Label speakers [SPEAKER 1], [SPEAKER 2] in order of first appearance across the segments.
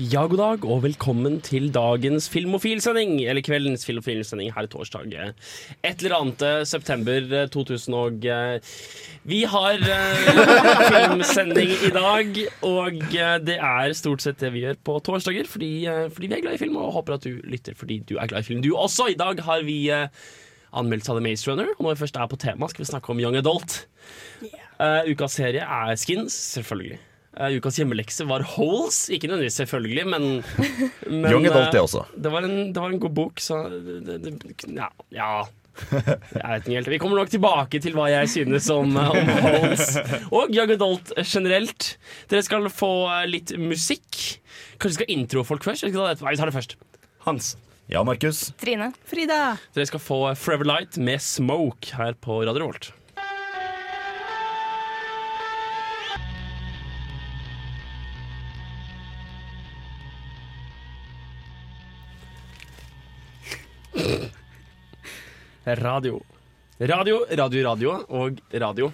[SPEAKER 1] Ja, god dag, og velkommen til dagens Filmofil-sending. Eller kveldens Filmofil-sending her torsdag. eh, Et eller annet eh, september eh, 2000 og eh, Vi har uh, filmsending i dag, og det er stort sett det vi gjør på torsdager. Fordi, uh, fordi vi er glad i film, og håper at du lytter fordi du er glad i film, du også. I dag har vi uh, anmeldelse av The Maze Runner, og når vi først er på tema, skal vi snakke om Young Adult. Eh, ukas serie er Skins, selvfølgelig. Eh, ukas hjemmelekse var Holes. Ikke nødvendigvis selvfølgelig, men, men
[SPEAKER 2] Young Adult,
[SPEAKER 1] eh,
[SPEAKER 2] det også.
[SPEAKER 1] Det var, en, det var en god bok, så det, det, ja, ja. Jeg vet ikke helt. Vi kommer nok tilbake til hva jeg synes om, eh, om Holes og Young Adult generelt. Dere skal få litt musikk. Kanskje vi skal intro folk først? Skal ta? Nei, Vi tar det først. Hans.
[SPEAKER 2] Ja, Markus.
[SPEAKER 3] Trine.
[SPEAKER 4] Frida.
[SPEAKER 1] Dere skal få Forever Light med Smoke her på Radio Revolt. Radio. Radio, radio, radio og radio.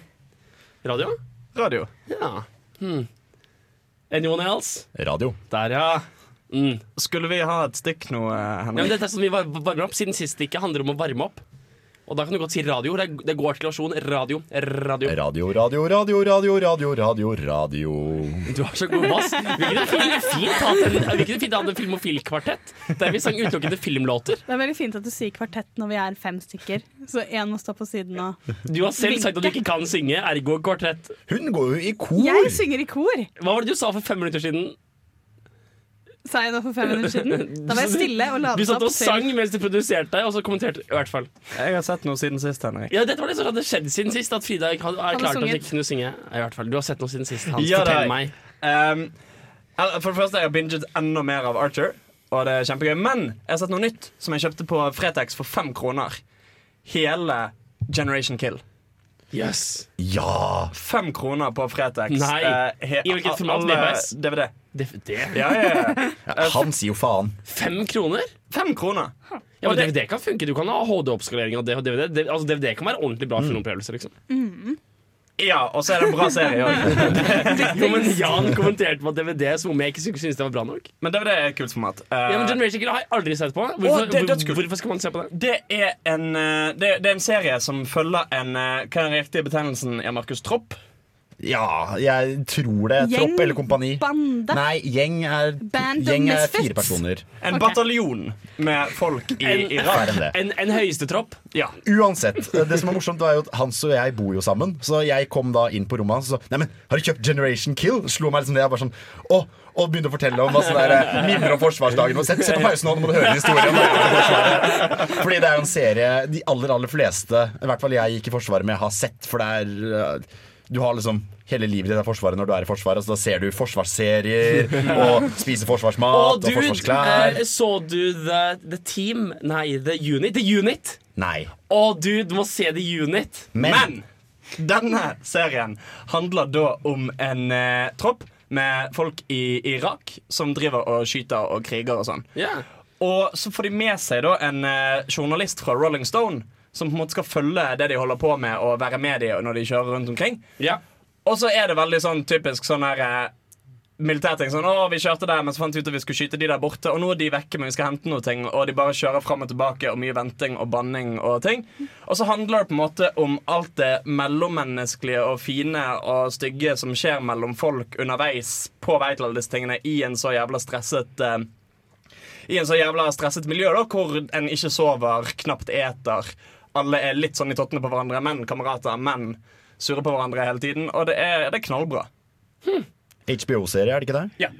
[SPEAKER 1] Radio?
[SPEAKER 5] Radio.
[SPEAKER 1] Ja. Hmm. Anyone else?
[SPEAKER 2] Radio.
[SPEAKER 1] Der, ja. Mm.
[SPEAKER 5] Skulle vi ha et stikk nå, Henrik?
[SPEAKER 1] Ja, men dette er sånn vi var- varmer opp Siden sist det ikke handler om å varme opp Og da kan du godt si radio Det, det går til versjon radio Radio
[SPEAKER 2] Radio, radio, radio, radio, radio, radio, radio.
[SPEAKER 1] Du har så god bass Vi kunne fint, fint kunne fint en filmofil-kvartett Der vi sang utelukkende filmlåter
[SPEAKER 4] Det er veldig fint at du sier kvartett når vi er fem stykker. Så én må stå på siden og
[SPEAKER 1] Du har selv sagt at du ikke kan synge Ergo kvartett
[SPEAKER 2] Hun går jo i kor!
[SPEAKER 4] Jeg synger i kor!
[SPEAKER 1] Hva var det du sa for fem minutter siden?
[SPEAKER 4] Sa jeg det for fem minutter siden? Da var jeg stille og
[SPEAKER 1] Du satt og sang mens du produserte deg, Og så kommenterte i hvert fall
[SPEAKER 5] Jeg har sett noe siden sist, Henrik.
[SPEAKER 1] Ja, dette var det som hadde skjedd siden sist At Frida ikke hadde-
[SPEAKER 4] Hadde
[SPEAKER 1] klart at
[SPEAKER 4] jeg
[SPEAKER 1] ikke kunne synge I hvert fall, du har sett noe siden sist Hans,
[SPEAKER 5] Ja,
[SPEAKER 1] fortell meg
[SPEAKER 5] Um, for det første, jeg har binget enda mer av Archer, og det er kjempegøy. Men jeg har sett noe nytt som jeg kjøpte på Fretex for fem kroner. Hele Generation Kill.
[SPEAKER 1] Yes
[SPEAKER 2] Ja!
[SPEAKER 5] Fem kroner på Fretex.
[SPEAKER 1] Nei.
[SPEAKER 5] Eh, he-
[SPEAKER 1] I hvilket format?
[SPEAKER 5] blir
[SPEAKER 1] VHS?
[SPEAKER 5] DVD.
[SPEAKER 1] DVD
[SPEAKER 5] Ja, ja, ja.
[SPEAKER 2] ja han sier jo faen.
[SPEAKER 1] Fem kroner?
[SPEAKER 5] Fem kroner.
[SPEAKER 1] Ja, men DVD kan funke. Du kan ha HD-oppskalering av DVD. DVD. Altså, DVD kan være ordentlig bra filmopplevelse, liksom.
[SPEAKER 5] Ja, og så er det en bra serie òg.
[SPEAKER 1] Jo, men Jan kommenterte på DVD som om jeg ikke syntes det var bra nok.
[SPEAKER 5] Men DVD er et kult format. Uh,
[SPEAKER 1] Ja, men Generation Kill har jeg aldri sett på. Hvorfor,
[SPEAKER 5] er
[SPEAKER 1] hvor, hvorfor skal man se på det?
[SPEAKER 5] Det er en eh, det, det er en serie som følger en eh, Hva er den riktige betegnelsen? Ja, Markus Tropp?
[SPEAKER 2] Ja, jeg tror det.
[SPEAKER 4] Gjeng,
[SPEAKER 2] Tropp eller kompani.
[SPEAKER 4] bande.
[SPEAKER 2] Nei, gjeng er,
[SPEAKER 4] Band
[SPEAKER 2] gjeng er fire personer.
[SPEAKER 5] En
[SPEAKER 4] okay.
[SPEAKER 5] bataljon med folk i Irak.
[SPEAKER 2] En.
[SPEAKER 1] En, en høyeste tropp.
[SPEAKER 5] Ja.
[SPEAKER 2] Uansett, det som er morsomt var jo at Hans og jeg bor jo sammen. Så jeg kom da inn på rommet hans og sa har du kjøpt Generation Kill? Slo meg liksom det. Jeg bare sånn Å, og begynte å fortelle om masse der, eh, minner om forsvarsdagen. Og sett, sett på pausen nå, nå må du høre historien. Fordi det er jo en serie de aller, aller fleste, i hvert fall jeg gikk i Forsvaret med, har sett. For det er eh, Du har liksom hele livet ditt er Forsvaret når du er i Forsvaret. Så da ser du forsvarsserier og spiser forsvarsmat og,
[SPEAKER 1] dude!
[SPEAKER 2] forsvarsklær.
[SPEAKER 1] Uh, så du the, the Team? Nei, The Unit. The Unit!
[SPEAKER 2] Nei.
[SPEAKER 1] Å, dude, du må se The Unit.
[SPEAKER 2] Men,
[SPEAKER 5] Men denne serien handler da om en uh, tropp med folk i Irak som driver og skyter og kriger og sånn.
[SPEAKER 1] Yeah.
[SPEAKER 5] Og så får de med seg da en uh, journalist fra Rolling Stone som på en måte skal følge det de holder på med, og være med de når de kjører rundt omkring.
[SPEAKER 1] ja.
[SPEAKER 5] Og så er det veldig sånn typisk sånn her eh, militærting. Sånn, å, vi kjørte der, men så fant vi ut at vi skulle skyte de der borte. Og nå er de vekke, men vi skal hente noe ting. Og de bare kjører fram og tilbake, og mye venting og banning og ting. Og så handler det på en måte om alt det mellommenneskelige og fine og stygge som skjer mellom folk underveis på vei til alle disse tingene i en så jævla stresset uh, i en så jævla stresset miljø da, hvor en ikke sover, knapt eter. Alle er litt sånn i tottene på hverandre, men kamerater, men surrer på hverandre hele tiden. Og det er, det er knallbra.
[SPEAKER 2] HBO-serie, er det ikke det?
[SPEAKER 1] ja.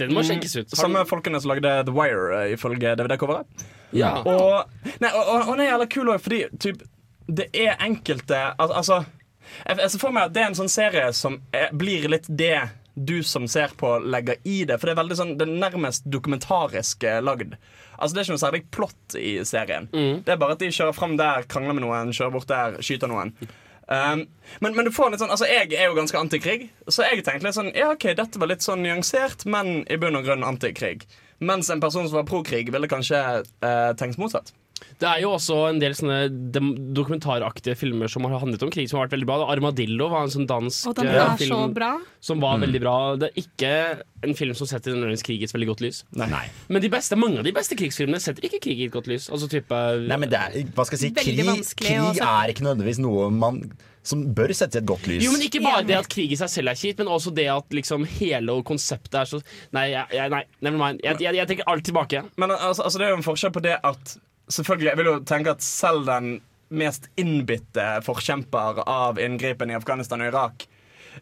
[SPEAKER 1] Den må sjekkes ut.
[SPEAKER 5] Samme folkene som lagde The Wire eh, ifølge DVD-coveret.
[SPEAKER 1] Ja.
[SPEAKER 5] Og, nei, og, og, er jævla kul òg, fordi typ, det er enkelte al Altså, jeg, jeg ser for meg at det er en sånn serie som er, blir litt det du som ser på, legger i det. For det er veldig sånn, det er nærmest dokumentarisk eh, lagd. Altså Det er ikke noe særlig plott i serien. Det er bare at de kjører fram der, krangler med noen, kjører bort der, skyter noen. Um, men, men du får litt sånn Altså, jeg er jo ganske antikrig, så jeg tenkte litt sånn Ja, OK, dette var litt sånn nyansert, men i bunn og grunn antikrig. Mens en person som var pro-krig, ville kanskje uh, tenkt motsatt.
[SPEAKER 1] Det er jo også en del sånne dokumentaraktige filmer som har handlet om krig, som har vært veldig bra. Armadillo var en sånn dansk
[SPEAKER 4] Og den er
[SPEAKER 1] film så
[SPEAKER 4] bra.
[SPEAKER 1] som var veldig bra. Det er ikke en film som setter nødvendigvis krig i et veldig godt lys.
[SPEAKER 2] Nei.
[SPEAKER 1] Men de beste, mange av de beste krigsfilmene setter ikke krig i et godt lys. Altså type
[SPEAKER 2] Nei, men det er, hva skal jeg si, krig, krig er ikke nødvendigvis noe man som bør settes i et godt lys.
[SPEAKER 1] Jo, men Ikke bare det at krig i seg selv er kjipt, men også det at liksom hele konseptet er så Nei, jeg, jeg, nei never mind. Jeg, jeg, jeg tenker alt tilbake.
[SPEAKER 5] Men altså, altså, det er jo en forskjell på det at Selvfølgelig, Jeg vil jo tenke at selv den mest innbitte forkjemper av inngripen i Afghanistan og Irak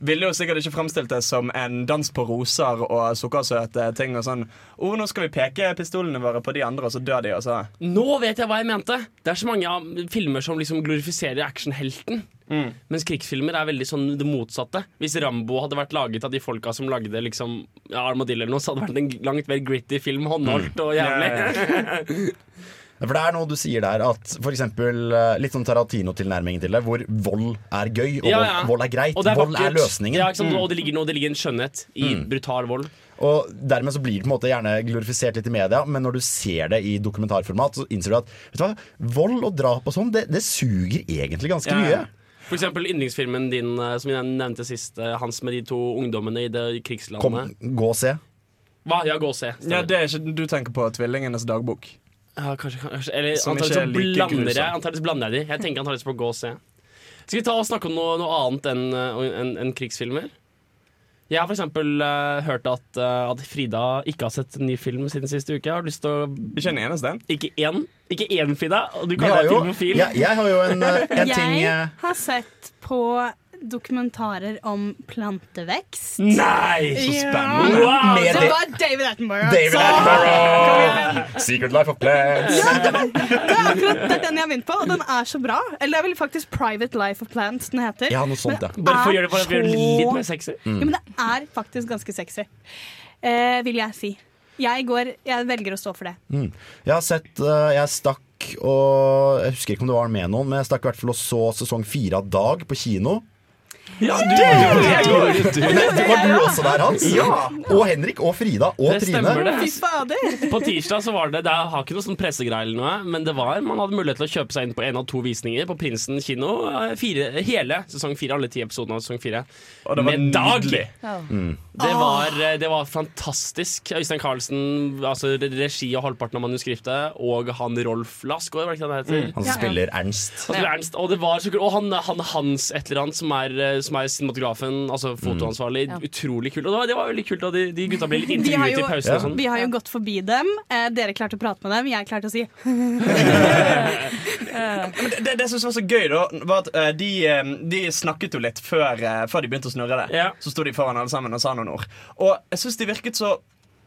[SPEAKER 5] ville jo sikkert ikke fremstilt det som en dans på roser og sukkersøte ting. og sånn oh, Nå skal vi peke pistolene våre på de andre, og så dør de. Også.
[SPEAKER 1] Nå vet jeg hva jeg mente! Det er så mange filmer som liksom glorifiserer actionhelten. Mens krigsfilmer er veldig sånn det motsatte. Hvis Rambo hadde vært laget av de folka som lagde liksom ja, Armadillo eller noe, så hadde det vært en langt mer gritty film. Håndholdt og jævlig.
[SPEAKER 2] For det er noe du sier der, at for eksempel eh, litt sånn Tarantino-tilnærmingen til det, hvor vold er gøy, og
[SPEAKER 1] Ja, ja.
[SPEAKER 2] vold er greit.
[SPEAKER 1] Er
[SPEAKER 2] vold er løsningen.
[SPEAKER 1] Ja, mm. Og det ligger, noe, det ligger en skjønnhet i brutal vold.
[SPEAKER 2] Og dermed så blir det på en måte gjerne glorifisert litt i media, men når du ser det i dokumentarformat, så innser du at vet du hva, vold og drap og sånn, det, det suger egentlig ganske
[SPEAKER 5] Ja,
[SPEAKER 2] mye.
[SPEAKER 1] For eksempel yndlingsfilmen din eh, som jeg nevnte sist, eh, Hans med de to ungdommene i det
[SPEAKER 2] Kom,
[SPEAKER 1] krigslandet.
[SPEAKER 2] gå og se.
[SPEAKER 1] Hva? Ja, gå og se.
[SPEAKER 5] Ja, Det er ikke du tenker på Tvillingenes dagbok.
[SPEAKER 1] Ja, kanskje, kanskje Eller
[SPEAKER 5] Som
[SPEAKER 1] antakeligvis så
[SPEAKER 5] er
[SPEAKER 1] blander jeg blander de. Jeg tenker antakeligvis på å gå og se. Skal vi ta og snakke om noe, noe annet enn uh, enn- enn krigsfilmer? Jeg har for eksempel uh, hørt at, uh, at Frida ikke har sett en ny film siden siste uke. Jeg har lyst til å
[SPEAKER 5] Ikke en eneste en.
[SPEAKER 1] Ikke én, ikke én Frida! Og du
[SPEAKER 2] Vi
[SPEAKER 1] kaller
[SPEAKER 2] har
[SPEAKER 1] deg
[SPEAKER 2] jo,
[SPEAKER 1] filmofil.
[SPEAKER 2] jeg, jeg har jo en, eh, en ting
[SPEAKER 4] Jeg
[SPEAKER 2] eh,
[SPEAKER 4] har sett på dokumentarer om plantevekst.
[SPEAKER 1] Nei!
[SPEAKER 4] Så
[SPEAKER 5] spennende.
[SPEAKER 1] Wow!
[SPEAKER 2] Med det-
[SPEAKER 4] var David Attenborough.
[SPEAKER 2] David Attenborough! Secret Life of Plants.
[SPEAKER 4] Ja, det, var, det er akkurat det er den jeg har begynt på, og den er så bra. Eller det er vel faktisk Private Life of Plants den heter.
[SPEAKER 2] Ja, noe sånt, ja.
[SPEAKER 1] Bare for å gjøre det, for å gjøre det litt mer sexy.
[SPEAKER 4] Ja, men det er faktisk ganske sexy, eh, vil jeg si. Jeg, går, jeg velger å stå for det.
[SPEAKER 2] Jeg har sett uh, Jeg stakk og Jeg husker ikke om det var med noen, men jeg stakk i hvert fall og så sesong fire av Dag på kino.
[SPEAKER 1] Ja, du,
[SPEAKER 2] Nei, var du også der, Hans? Ja. Og Henrik og Frida og
[SPEAKER 1] Det
[SPEAKER 2] Trine.
[SPEAKER 1] stemmer det. På tirsdag så var det Det har ikke noe sånn pressegreie eller noe, men det var man hadde mulighet til å kjøpe seg inn på en av to visninger på Prinsen kino. eh, Fire, hele sesong fire, alle ti episodene av sesong fire.
[SPEAKER 5] Og det var
[SPEAKER 1] Med dag!
[SPEAKER 5] nydelig.
[SPEAKER 1] Det var, eh, det var fantastisk. Øystein Carlsen, altså regi og halvparten av manuskriptet, og han Rolf Lassgaard, var det ikke det han heter?
[SPEAKER 2] Han som spiller Ernst.
[SPEAKER 1] Han spiller Ernst, og det var så kult. Og han, han Hans et eller annet, som er, eh, som er cinematografen, altså fotoansvarlig. Utrolig kult. Og det var, det var veldig kult, da de, de gutta ble litt intervjuet
[SPEAKER 4] jo-
[SPEAKER 1] i pausen. og sånn.
[SPEAKER 4] Vi har jo gått forbi dem. Eh, dere klarte å prate med dem. Jeg klarte å si
[SPEAKER 5] det, det, det som var så gøy, da, var at eh, de, eh, de snakket jo litt før, eh, før de begynte å snurre det.
[SPEAKER 1] Ja.
[SPEAKER 5] Så sto de foran alle sammen og sa noen ord. Og jeg syns de virket så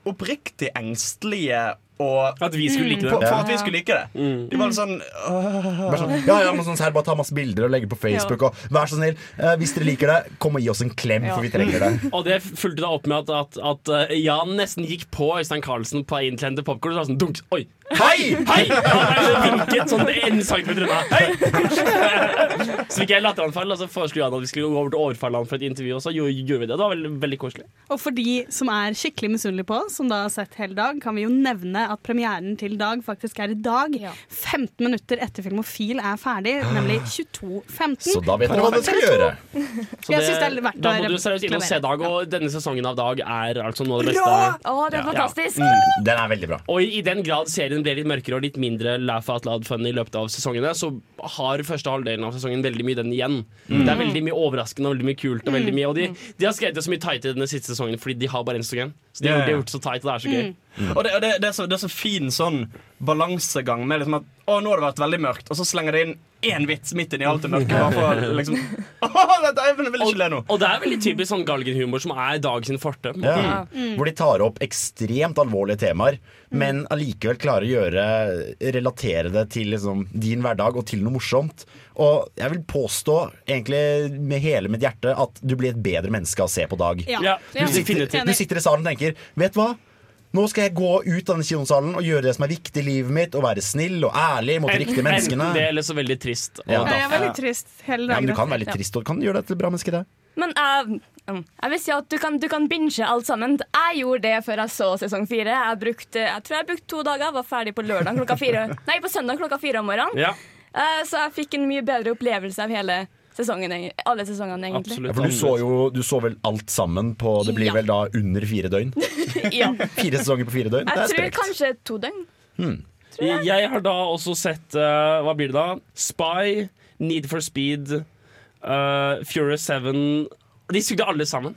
[SPEAKER 5] oppriktig engstelige og
[SPEAKER 1] At vi skulle like det.
[SPEAKER 5] for at vi skulle like det. De var sånn
[SPEAKER 2] Bare sånn, ja, ja, men sånn så her, bare ta masse bilder og legge på Facebook. Og vær så snill, eh, hvis dere liker det, kom og gi oss en klem, for vi trenger det.
[SPEAKER 1] Og det fulgte da opp med at, at, at uh, Jan nesten gikk på Øystein Carlsen på vei inn til popkorn. Og så var sånn dunk, Oi! Hei! Hei! Ja, det vinket sånn en centimeter unna. Hei! så fikk jeg latteranfall, og så foreslo han at vi skulle gå over til å overfalle han for et intervju. Og så gjorde vi det. Det var veldig, veldig koselig.
[SPEAKER 4] Og for de som er skikkelig misunnelige på oss, som da har sett hele dag, kan vi jo nevne at premieren til Dag faktisk er i dag. 15 minutter etter Filmofil er ferdig, nemlig 22.15.
[SPEAKER 2] Så da vet dere hva dere skal gjøre.
[SPEAKER 1] Så
[SPEAKER 4] det er verdt
[SPEAKER 1] da må du seriøst inn og se Dag, og denne sesongen av Dag er altså noe av det beste.
[SPEAKER 3] Å, det er fantastisk!
[SPEAKER 2] Mm, den er veldig bra.
[SPEAKER 1] Og i den grad serien ble litt mørkere og litt mindre laugh out loud fun i løpet av sesongene, så har første halvdelen av sesongen veldig mye den igjen. Det er veldig mye overraskende og veldig mye kult. Og veldig mye Og de, de har skrevet det så mye tight i denne siste sesongen fordi de har bare en sesong igjen. Så de,
[SPEAKER 5] ja.
[SPEAKER 1] de har gjort det så tight, og det er så gøy.
[SPEAKER 5] Og det, og det, det, er så, det er så fin sånn balansegang med liksom at Å, nå har det vært veldig mørkt, og så slenger de inn én vits midt inn i alt det mørke. Bare for liksom Å, dette, jeg vil ikke le nå.
[SPEAKER 1] Og det er veldig typisk sånn galgenhumor som er Dag sin forte.
[SPEAKER 2] Ja. Mm. Hvor de tar opp ekstremt alvorlige temaer, men allikevel klarer å gjøre relatere det til liksom, din hverdag og til noe morsomt. Og jeg vil påstå, egentlig med hele mitt hjerte, at du blir et bedre menneske av å se på Dag.
[SPEAKER 4] Ja.
[SPEAKER 1] Ja,
[SPEAKER 2] Du sitter, du sitter i salen og tenker Vet du hva? Nå skal jeg gå ut av denne kinosalen og gjøre det som er viktig i livet mitt, og være snill og ærlig mot de riktige menneskene.
[SPEAKER 1] Det er så veldig trist.
[SPEAKER 2] Ja.
[SPEAKER 4] Jeg er veldig trist hele
[SPEAKER 2] Ja, men du kan være litt trist og kan gjøre deg til et bra menneske, det.
[SPEAKER 3] Men mm, jeg vil si at du kan, du kan binge alt sammen. Jeg gjorde det før jeg så sesong fire. Jeg, brukte, jeg tror jeg brukte to dager. Var ferdig på lørdag klokka fire. Nei, på søndag klokka fire om morgenen.
[SPEAKER 1] Ja,
[SPEAKER 3] Uh, Så jeg fikk en mye bedre opplevelse av hele sesongen, alle sesongene, egentlig.
[SPEAKER 1] absolutt.
[SPEAKER 2] Ja, for du så jo du så vel alt sammen på Det blir
[SPEAKER 3] Ja.
[SPEAKER 2] vel da under fire døgn?
[SPEAKER 3] Ja.
[SPEAKER 2] Fire sesonger på fire døgn? Det
[SPEAKER 3] Jeg
[SPEAKER 2] er
[SPEAKER 3] tror
[SPEAKER 2] sprekt.
[SPEAKER 3] kanskje to døgn.
[SPEAKER 1] Jeg har da også sett uh, Hva blir det da? Spy, Need for Speed, uh, Furious 7 De sugde alle sammen.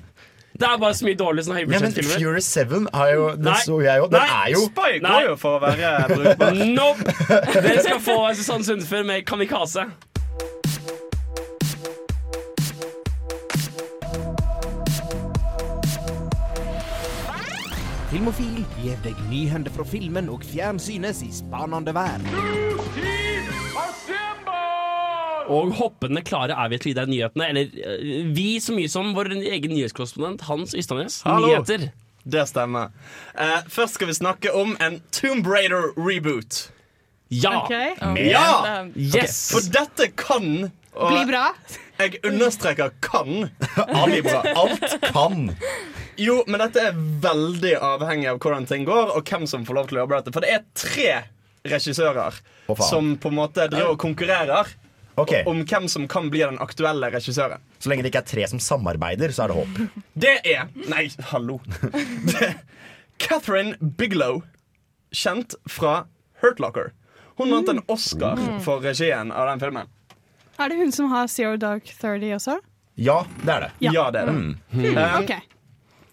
[SPEAKER 1] Det er bare så mye dårlig sånn høybudsjettfilmer.
[SPEAKER 2] Ja, men
[SPEAKER 1] høybudsjettfilmer.
[SPEAKER 2] 7 har jo, det
[SPEAKER 1] Nei.
[SPEAKER 2] så jeg jo. Den
[SPEAKER 1] Nei.
[SPEAKER 2] er jo
[SPEAKER 5] Spy går jo for å være brukbar.
[SPEAKER 1] Nope! Dere skal få Susanne Sundfør med Kamikaze.
[SPEAKER 6] Filmofil gir deg nyhender fra filmen og fjernsynets i spanende vær.
[SPEAKER 1] Og hoppende klare er vi til å gi deg nyhetene. Eller eh, vi så mye som vår egen nyhetskorrespondent Hans Ystadnes. Nyheter.
[SPEAKER 5] Det stemmer. Uh, først skal vi snakke om en Tomb Raider reboot.
[SPEAKER 1] Ja!
[SPEAKER 4] Ok,
[SPEAKER 5] Ja!
[SPEAKER 1] Yes!
[SPEAKER 5] For dette kan og
[SPEAKER 4] Bli bra.
[SPEAKER 5] Jeg understreker kan.
[SPEAKER 2] Alt kan.
[SPEAKER 5] Jo, men dette er veldig avhengig av hvordan ting går, og hvem som får lov til å jobbe dette. For det er tre regissører
[SPEAKER 2] oh,
[SPEAKER 5] som på en måte driver og konkurrerer
[SPEAKER 2] Okay.
[SPEAKER 5] om hvem som kan bli den aktuelle regissøren.
[SPEAKER 2] Så lenge det ikke er tre som samarbeider, så er det håp.
[SPEAKER 5] Det er Nei, hallo. Det er Catherine Bigelow, kjent fra Hurt Locker. Hun vant en Oscar for regien av den filmen.
[SPEAKER 4] Er det hun som har Zero Dark 30 også?
[SPEAKER 2] Ja, det er det.
[SPEAKER 4] Ja.
[SPEAKER 5] Ja, det er det. Um,
[SPEAKER 4] Ok.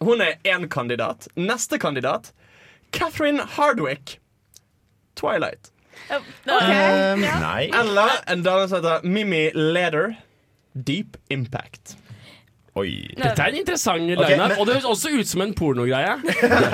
[SPEAKER 5] Hun er én kandidat. Neste kandidat Catherine Hardwick. Twilight.
[SPEAKER 2] Um, nei.
[SPEAKER 5] Eller en dame som heter Mimi Leder. Deep Impact.
[SPEAKER 2] Oi.
[SPEAKER 1] Dette er en interessant
[SPEAKER 2] Ok,
[SPEAKER 1] lineup,
[SPEAKER 2] men-
[SPEAKER 1] og det høres også ut som en pornogreie.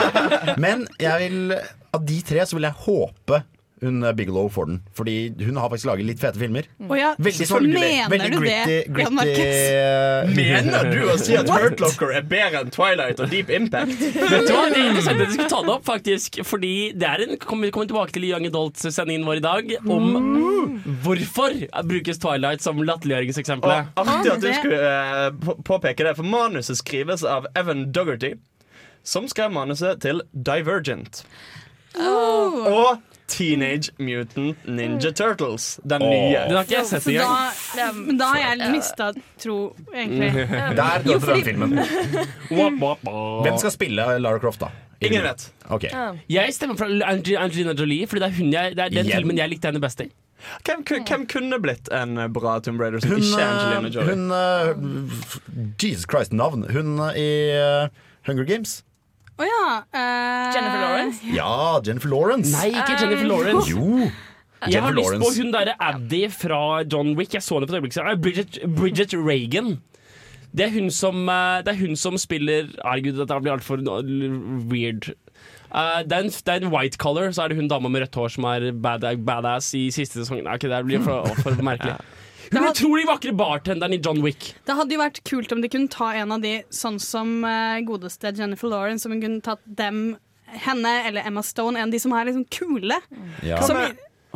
[SPEAKER 2] Men jeg vil, av de tre så vil jeg håpe hun eh, Bigelow får den. Fordi hun har faktisk laget litt fete filmer.
[SPEAKER 4] Oh, ja,
[SPEAKER 2] Veldig sånn
[SPEAKER 4] Mener
[SPEAKER 2] veldig
[SPEAKER 4] du det,
[SPEAKER 2] gritty, gritty
[SPEAKER 4] Markus?
[SPEAKER 5] Mener du å si at Hurt Locker er bedre enn Twilight og Deep Impact?
[SPEAKER 1] Vet du hva, Det er interessant at du skulle ta det opp, faktisk. Fordi det er en kommer kommer tilbake til Young Adult-sendingen vår i dag. Om hvorfor brukes Twilight som latterliggjøringseksempel.
[SPEAKER 5] Og artig at du skulle eh, på- påpeke det, for manuset skrives av Evan Dougherty som skrev manuset til Divergent. Og Teenage Mutant Ninja Turtles, den nye.
[SPEAKER 1] Den har ikke jeg sett engang.
[SPEAKER 4] da, men da har jeg mista tro, egentlig.
[SPEAKER 2] Der døde
[SPEAKER 4] fordi-
[SPEAKER 2] den filmen. Hvem skal spille Lara Croft, da?
[SPEAKER 5] Ingen vet.
[SPEAKER 2] Okay.
[SPEAKER 1] Jeg stemmer for Angelina Jolie, Fordi det er, jeg, det er den
[SPEAKER 2] Igjen.
[SPEAKER 1] filmen jeg likte henne best i.
[SPEAKER 5] Hvem, hvem kunne blitt en bra Tomb Raider som
[SPEAKER 2] Hun,
[SPEAKER 5] ikke er Angelina
[SPEAKER 2] eh,
[SPEAKER 5] Jolie?
[SPEAKER 2] hun eh, Jesus Christ, navn. Hun eh, i eh, Hunger Games.
[SPEAKER 4] Å ja. Uh,
[SPEAKER 3] Jennifer Lawrence.
[SPEAKER 2] Ja, Jennifer Lawrence.
[SPEAKER 1] Nei, ikke Jennifer Lawrence.
[SPEAKER 2] Jo.
[SPEAKER 1] Jeg har
[SPEAKER 2] Jennifer
[SPEAKER 1] lyst på
[SPEAKER 2] Lawrence.
[SPEAKER 1] hun derre Addy fra John Wick. Jeg så henne på et øyeblikk siden. Eh, Bridget, Bridget Reagan. Det er hun som, eh, det er hun som spiller Herregud, dette blir altfor weird. Eh, det, er en, det er en white color, så er det hun dama med rødt hår som er bad, badass i siste sesong. Ok, det blir for, for merkelig. Hun utrolig vakre bartenderen i John Wick.
[SPEAKER 4] Det hadde jo vært kult om de kunne ta en av de, sånn som uh, godeste Jennifer Lawrence, som hun kunne tatt dem, henne eller Emma Stone, en av de som er liksom kule.
[SPEAKER 2] Ja.
[SPEAKER 4] Som,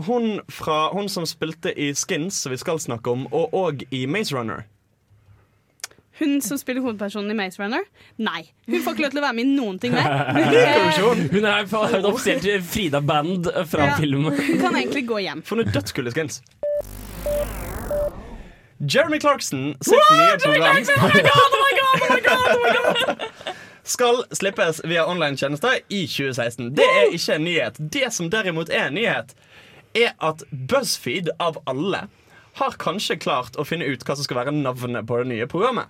[SPEAKER 5] hun, fra, hun som spilte i Skins, som vi skal snakke om, og òg i Maze Runner.
[SPEAKER 4] hun som spiller hovedpersonen i Maze Runner. Nei, hun får ikke lov til å være med i noen ting mer.
[SPEAKER 1] Hun er offisielt Frida-band fra
[SPEAKER 4] Ja.
[SPEAKER 1] filmen.
[SPEAKER 4] Hun kan egentlig gå hjem.
[SPEAKER 5] For noe dødskule skins. Jeremy Clarkson sitt nye program skal slippes via online-tjenester i 2016. Det er ikke en nyhet. Det som derimot er en nyhet, er at BuzzFeed av alle har kanskje klart å finne ut hva som skal være navnet på det nye programmet.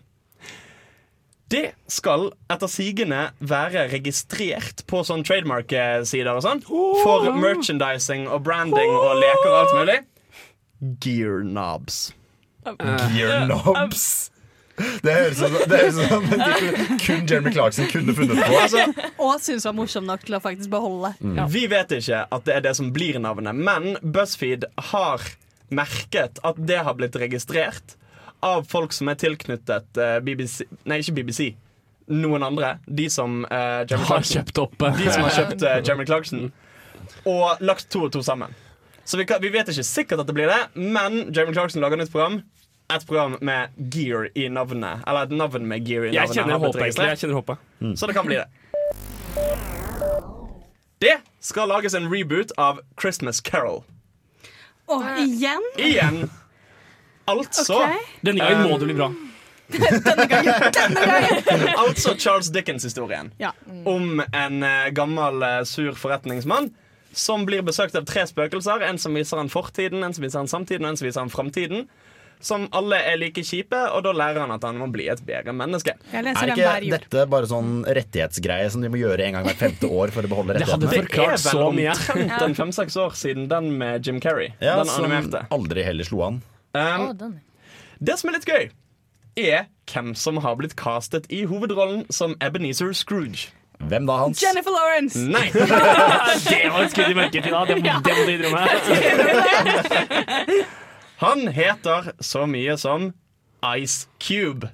[SPEAKER 5] Det skal etter sigende være registrert på sånn trademark-sider og sånn. For merchandising og branding og leker og alt mulig. Gear knobs.
[SPEAKER 2] Gear knobs. Det høres ut som- kun Jeremy Clarkson kunne funnet på.
[SPEAKER 5] Altså,
[SPEAKER 4] Og synes var morsom nok til å faktisk beholde.
[SPEAKER 5] Vi vet ikke at det er det som blir navnet, men BuzzFeed har merket at det har blitt registrert av folk som er tilknyttet eh, BBC Nei, ikke BBC. noen andre. De som uh, Jeremy
[SPEAKER 1] Har kjøpt opp eh,
[SPEAKER 5] De som har kjøpt eh, Jeremy Clarkson. Og lagt to og to sammen. Så vi, kan, vi vet ikke sikkert at det blir det, men Jeremy Clarkson lager nytt program. Et program med gear i navnet. Eller et navn med gear i navnet. Jeg kjenner
[SPEAKER 1] håpet, egentlig. Jeg kjenner håpet.
[SPEAKER 5] Så det kan bli det. Det skal lages en reboot av Christmas Carol.
[SPEAKER 4] Å, igjen?
[SPEAKER 5] Igjen. Altså
[SPEAKER 4] okay.
[SPEAKER 1] Denne gangen må det bli bra.
[SPEAKER 5] Altså Charles Dickens-historien.
[SPEAKER 4] Ja.
[SPEAKER 5] Om en eh, gammel, eh, sur forretningsmann som blir besøkt av tre spøkelser. En som viser han fortiden, en som viser han samtiden, og en som viser han framtiden. Som alle er like kjipe, og da lærer han at han må bli et bedre menneske.
[SPEAKER 4] Jeg
[SPEAKER 2] Er ikke
[SPEAKER 4] jul.
[SPEAKER 2] dette bare sånn rettighetsgreie som de må gjøre en gang hvert femte år for å beholde
[SPEAKER 1] Det hadde
[SPEAKER 2] rettighetene?
[SPEAKER 5] Det er
[SPEAKER 1] forklart
[SPEAKER 5] vel
[SPEAKER 1] så mye.
[SPEAKER 5] omtrent en fem-seks år siden den med Jim Carrey.
[SPEAKER 2] Ja,
[SPEAKER 5] den
[SPEAKER 2] som
[SPEAKER 5] animerte.
[SPEAKER 2] aldri heller slo an.
[SPEAKER 5] Um,
[SPEAKER 3] Å, den.
[SPEAKER 5] det som er litt gøy, er hvem som har blitt castet i hovedrollen som Ebenezer Scrooge.
[SPEAKER 2] Hvem da, Hans?
[SPEAKER 4] Jennifer Lawrence!
[SPEAKER 5] Nei!
[SPEAKER 1] Det var et skudd i mørket, Tina. Det, det må du innrømme.
[SPEAKER 5] Han heter så mye som Ice Cube.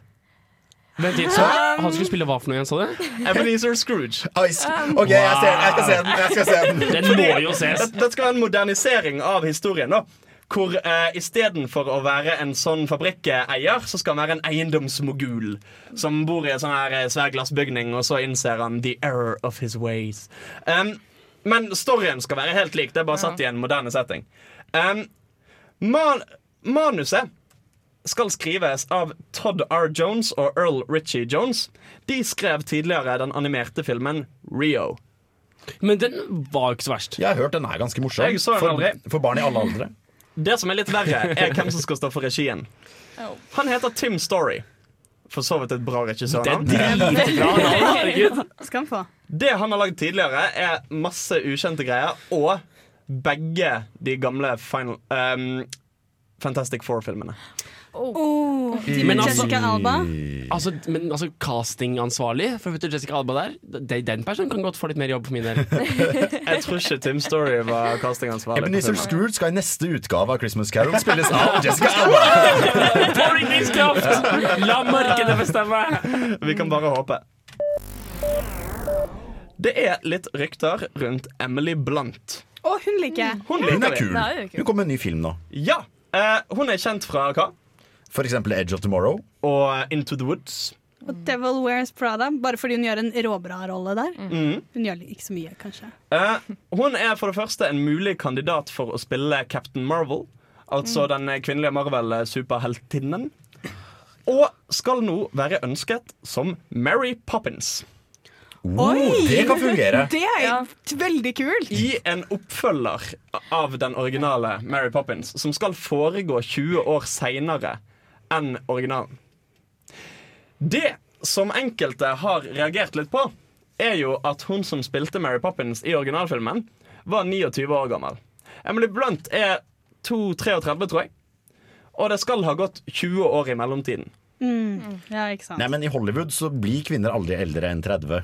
[SPEAKER 1] Vent litt, så Han skulle spille hva for noe igjen, sa du?
[SPEAKER 5] Ebenezer Scrooge.
[SPEAKER 2] Ice. OK, jeg, ser, jeg skal se den. Jeg skal se den.
[SPEAKER 1] Den må jo ses.
[SPEAKER 5] Det, det skal være en modernisering av historien. da Hvor eh, istedenfor å være en sånn fabrikkeier, så skal han være en eiendomsmogul. Som bor i en sånn her eh, svær glassbygning, og så innser han the error of his ways. Um, men storyen skal være helt lik. Det er bare satt i en moderne setting. Um, man, manuset skal skrives av Todd R. Jones og Earl Ritchie Jones. De skrev tidligere den animerte filmen Rio.
[SPEAKER 1] Men den var ikke så verst.
[SPEAKER 2] Jeg har hørt den er ganske morsom. For, for barn i alle aldre.
[SPEAKER 5] Det som er litt verre, er hvem som skal stå for regien. Han heter Tim Story. For så vidt et bra
[SPEAKER 1] Det
[SPEAKER 5] regissørnavn.
[SPEAKER 1] dritbra.
[SPEAKER 4] Skal han få.
[SPEAKER 5] Det han har lagd tidligere, er masse ukjente greier, og begge de gamle Final um, Fantastic Four-filmene.
[SPEAKER 4] Oh,
[SPEAKER 1] Oh.
[SPEAKER 4] men
[SPEAKER 1] altså-
[SPEAKER 4] Jessica Alba.
[SPEAKER 1] Altså, men altså, castingansvarlig for Jessica Alba der, de- den personen kan godt få litt mer jobb for min del.
[SPEAKER 5] Jeg tror ikke Tim Story var castingansvarlig.
[SPEAKER 2] Ebenezer. Scrooge skal i neste utgave av Christmas Carol spilles av Jessica Alba.
[SPEAKER 1] Påvirkningskraft! La markedet bestemme!
[SPEAKER 5] Vi kan bare håpe. Det er litt rykter rundt Emily Blunt.
[SPEAKER 4] Å, hun liker jeg.
[SPEAKER 5] Hun
[SPEAKER 2] Hun er kul. Hun kommer med en ny film nå.
[SPEAKER 5] Ja, eh, Hun er kjent fra hva?
[SPEAKER 2] For eksempel Edge of Tomorrow.
[SPEAKER 5] Og Into the Woods.
[SPEAKER 4] Og Devil Wears Prada. Bare fordi hun gjør en råbra rolle der.
[SPEAKER 5] Mm.
[SPEAKER 4] Hun gjør ikke så mye, kanskje.
[SPEAKER 5] Eh, hun er for det første en mulig kandidat for å spille Captain Marvel. Altså den kvinnelige Marvel-superheltinnen. Og skal nå være ønsket som Mary Poppins.
[SPEAKER 2] Oh, det kan fungere.
[SPEAKER 4] Det er
[SPEAKER 3] Ja.
[SPEAKER 4] veldig kult!
[SPEAKER 5] I en oppfølger av den originale Mary Poppins, som skal foregå 20 år seinere enn originalen. Det som enkelte har reagert litt på, er jo at hun som spilte Mary Poppins i originalfilmen, var 29 år gammel. Emily Blunt er 2-33, tror jeg. Og det skal ha gått 20 år i mellomtiden.
[SPEAKER 4] Ja, ikke sant.
[SPEAKER 2] Nei, men I Hollywood så blir kvinner aldri eldre enn 30.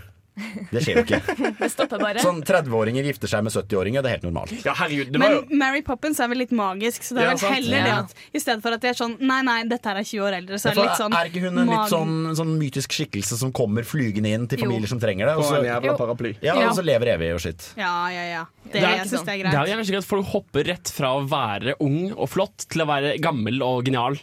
[SPEAKER 2] Det skjer jo ikke.
[SPEAKER 3] Det stopper bare.
[SPEAKER 2] Sånn 30-åringer gifter seg med 70-åringer. Det er helt normalt.
[SPEAKER 5] Ja, herregud, det var
[SPEAKER 4] Men Mary Poppins er vel litt magisk, så det er
[SPEAKER 5] Ja,
[SPEAKER 4] vel heller
[SPEAKER 2] Ja.
[SPEAKER 4] det at i stedet for at det er sånn Nei, nei, dette her er 20 år eldre, så er det litt sånn
[SPEAKER 2] er ikke hun en litt sånn, sånn mytisk skikkelse som kommer flygende inn til
[SPEAKER 3] Jo.
[SPEAKER 2] familier som trenger det? Og så,
[SPEAKER 5] jævla paraply.
[SPEAKER 2] ja, og så lever evig og sitt
[SPEAKER 4] Ja, ja, ja. Det,
[SPEAKER 1] Det er
[SPEAKER 4] jeg
[SPEAKER 3] sant.
[SPEAKER 4] det er
[SPEAKER 1] Det er jo gjerne slik at folk hopper rett fra å være ung og flott til å være gammel og genial.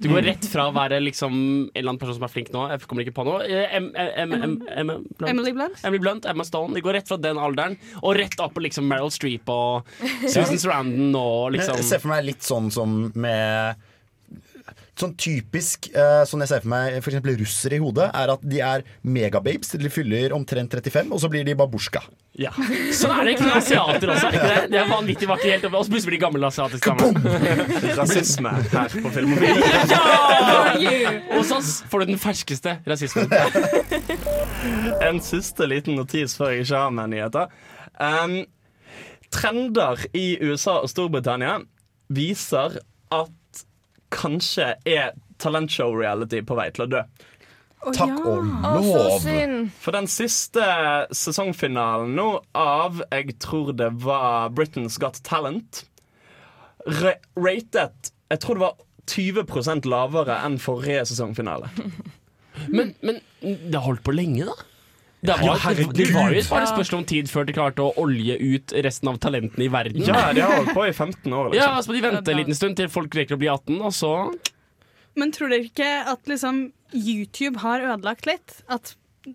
[SPEAKER 1] Du går rett fra å være liksom en eller annen person som er flink nå, jeg kommer ikke på noe. Eh, Em- em- em- em- Blunt.
[SPEAKER 4] Emily Blunt?
[SPEAKER 1] Emily Blunt, Emma Stone. De går rett fra den alderen og rett opp på liksom Meryl Streep og Susan Sarandon og liksom
[SPEAKER 2] Jeg ser for meg litt sånn som med Sånn typisk eh, Sånn jeg ser for meg eksempel russere i hodet, er at de er megababes til de fyller omtrent 35, og så blir de babusjka.
[SPEAKER 1] ja. Sånn er det ikke med asiater også. Ikke det? det er vanvittig vakkert helt oppe, og så plutselig blir de gamle asiatiske damer.
[SPEAKER 5] Rasisme her på Filmofil.
[SPEAKER 1] Ja! Og så får du den ferskeste rasismen.
[SPEAKER 5] En siste liten notis før jeg ikke har med nyheter. Um, trender i USA og Storbritannia viser at kanskje er talentshow-reality på vei til å dø.
[SPEAKER 2] Takk og lov!
[SPEAKER 5] For den siste sesongfinalen nå av Jeg tror det var Britain's Got Talent ra ratet Jeg tror det var 20% lavere enn forrige sesongfinale.
[SPEAKER 1] Men, men det har holdt på lenge, da. Det var,
[SPEAKER 5] Ja,
[SPEAKER 1] det, det var jo bare et spørsmål om tid før de klarte å olje ut resten av talentene i verden.
[SPEAKER 5] Ja, de har holdt på i 15 år.
[SPEAKER 1] Ja,
[SPEAKER 5] Liksom.
[SPEAKER 1] altså De venter en liten stund til folk rekker å bli 18, og så
[SPEAKER 4] Men tror dere ikke at liksom YouTube har ødelagt litt? At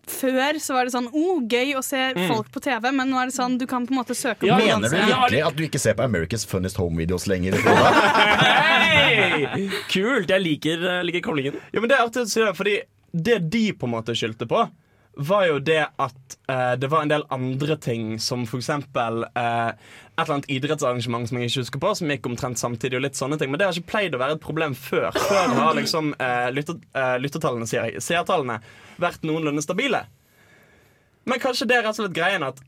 [SPEAKER 4] før så var det sånn oh, gøy å se folk på TV, men nå er det sånn du kan på en måte søke
[SPEAKER 1] Ja,
[SPEAKER 2] Mener du. Virkelig at du ikke ser på America's Funniest Home-videos lenger?
[SPEAKER 1] Hei! Kult! Jeg liker, liker koblingen.
[SPEAKER 5] Ja, men det er artig å si det, fordi det de på en måte skyldte på, var jo det at eh, det var en del andre ting, som for eksempel eh, et eller annet idrettsarrangement som jeg ikke husker på, som gikk omtrent samtidig, og litt sånne ting. Men det har ikke pleid å være et problem før. Før har liksom eh, lytter, eh, lyttertallene, sier jeg, seertallene, vært noenlunde stabile. Men kanskje det er rett og slett greien at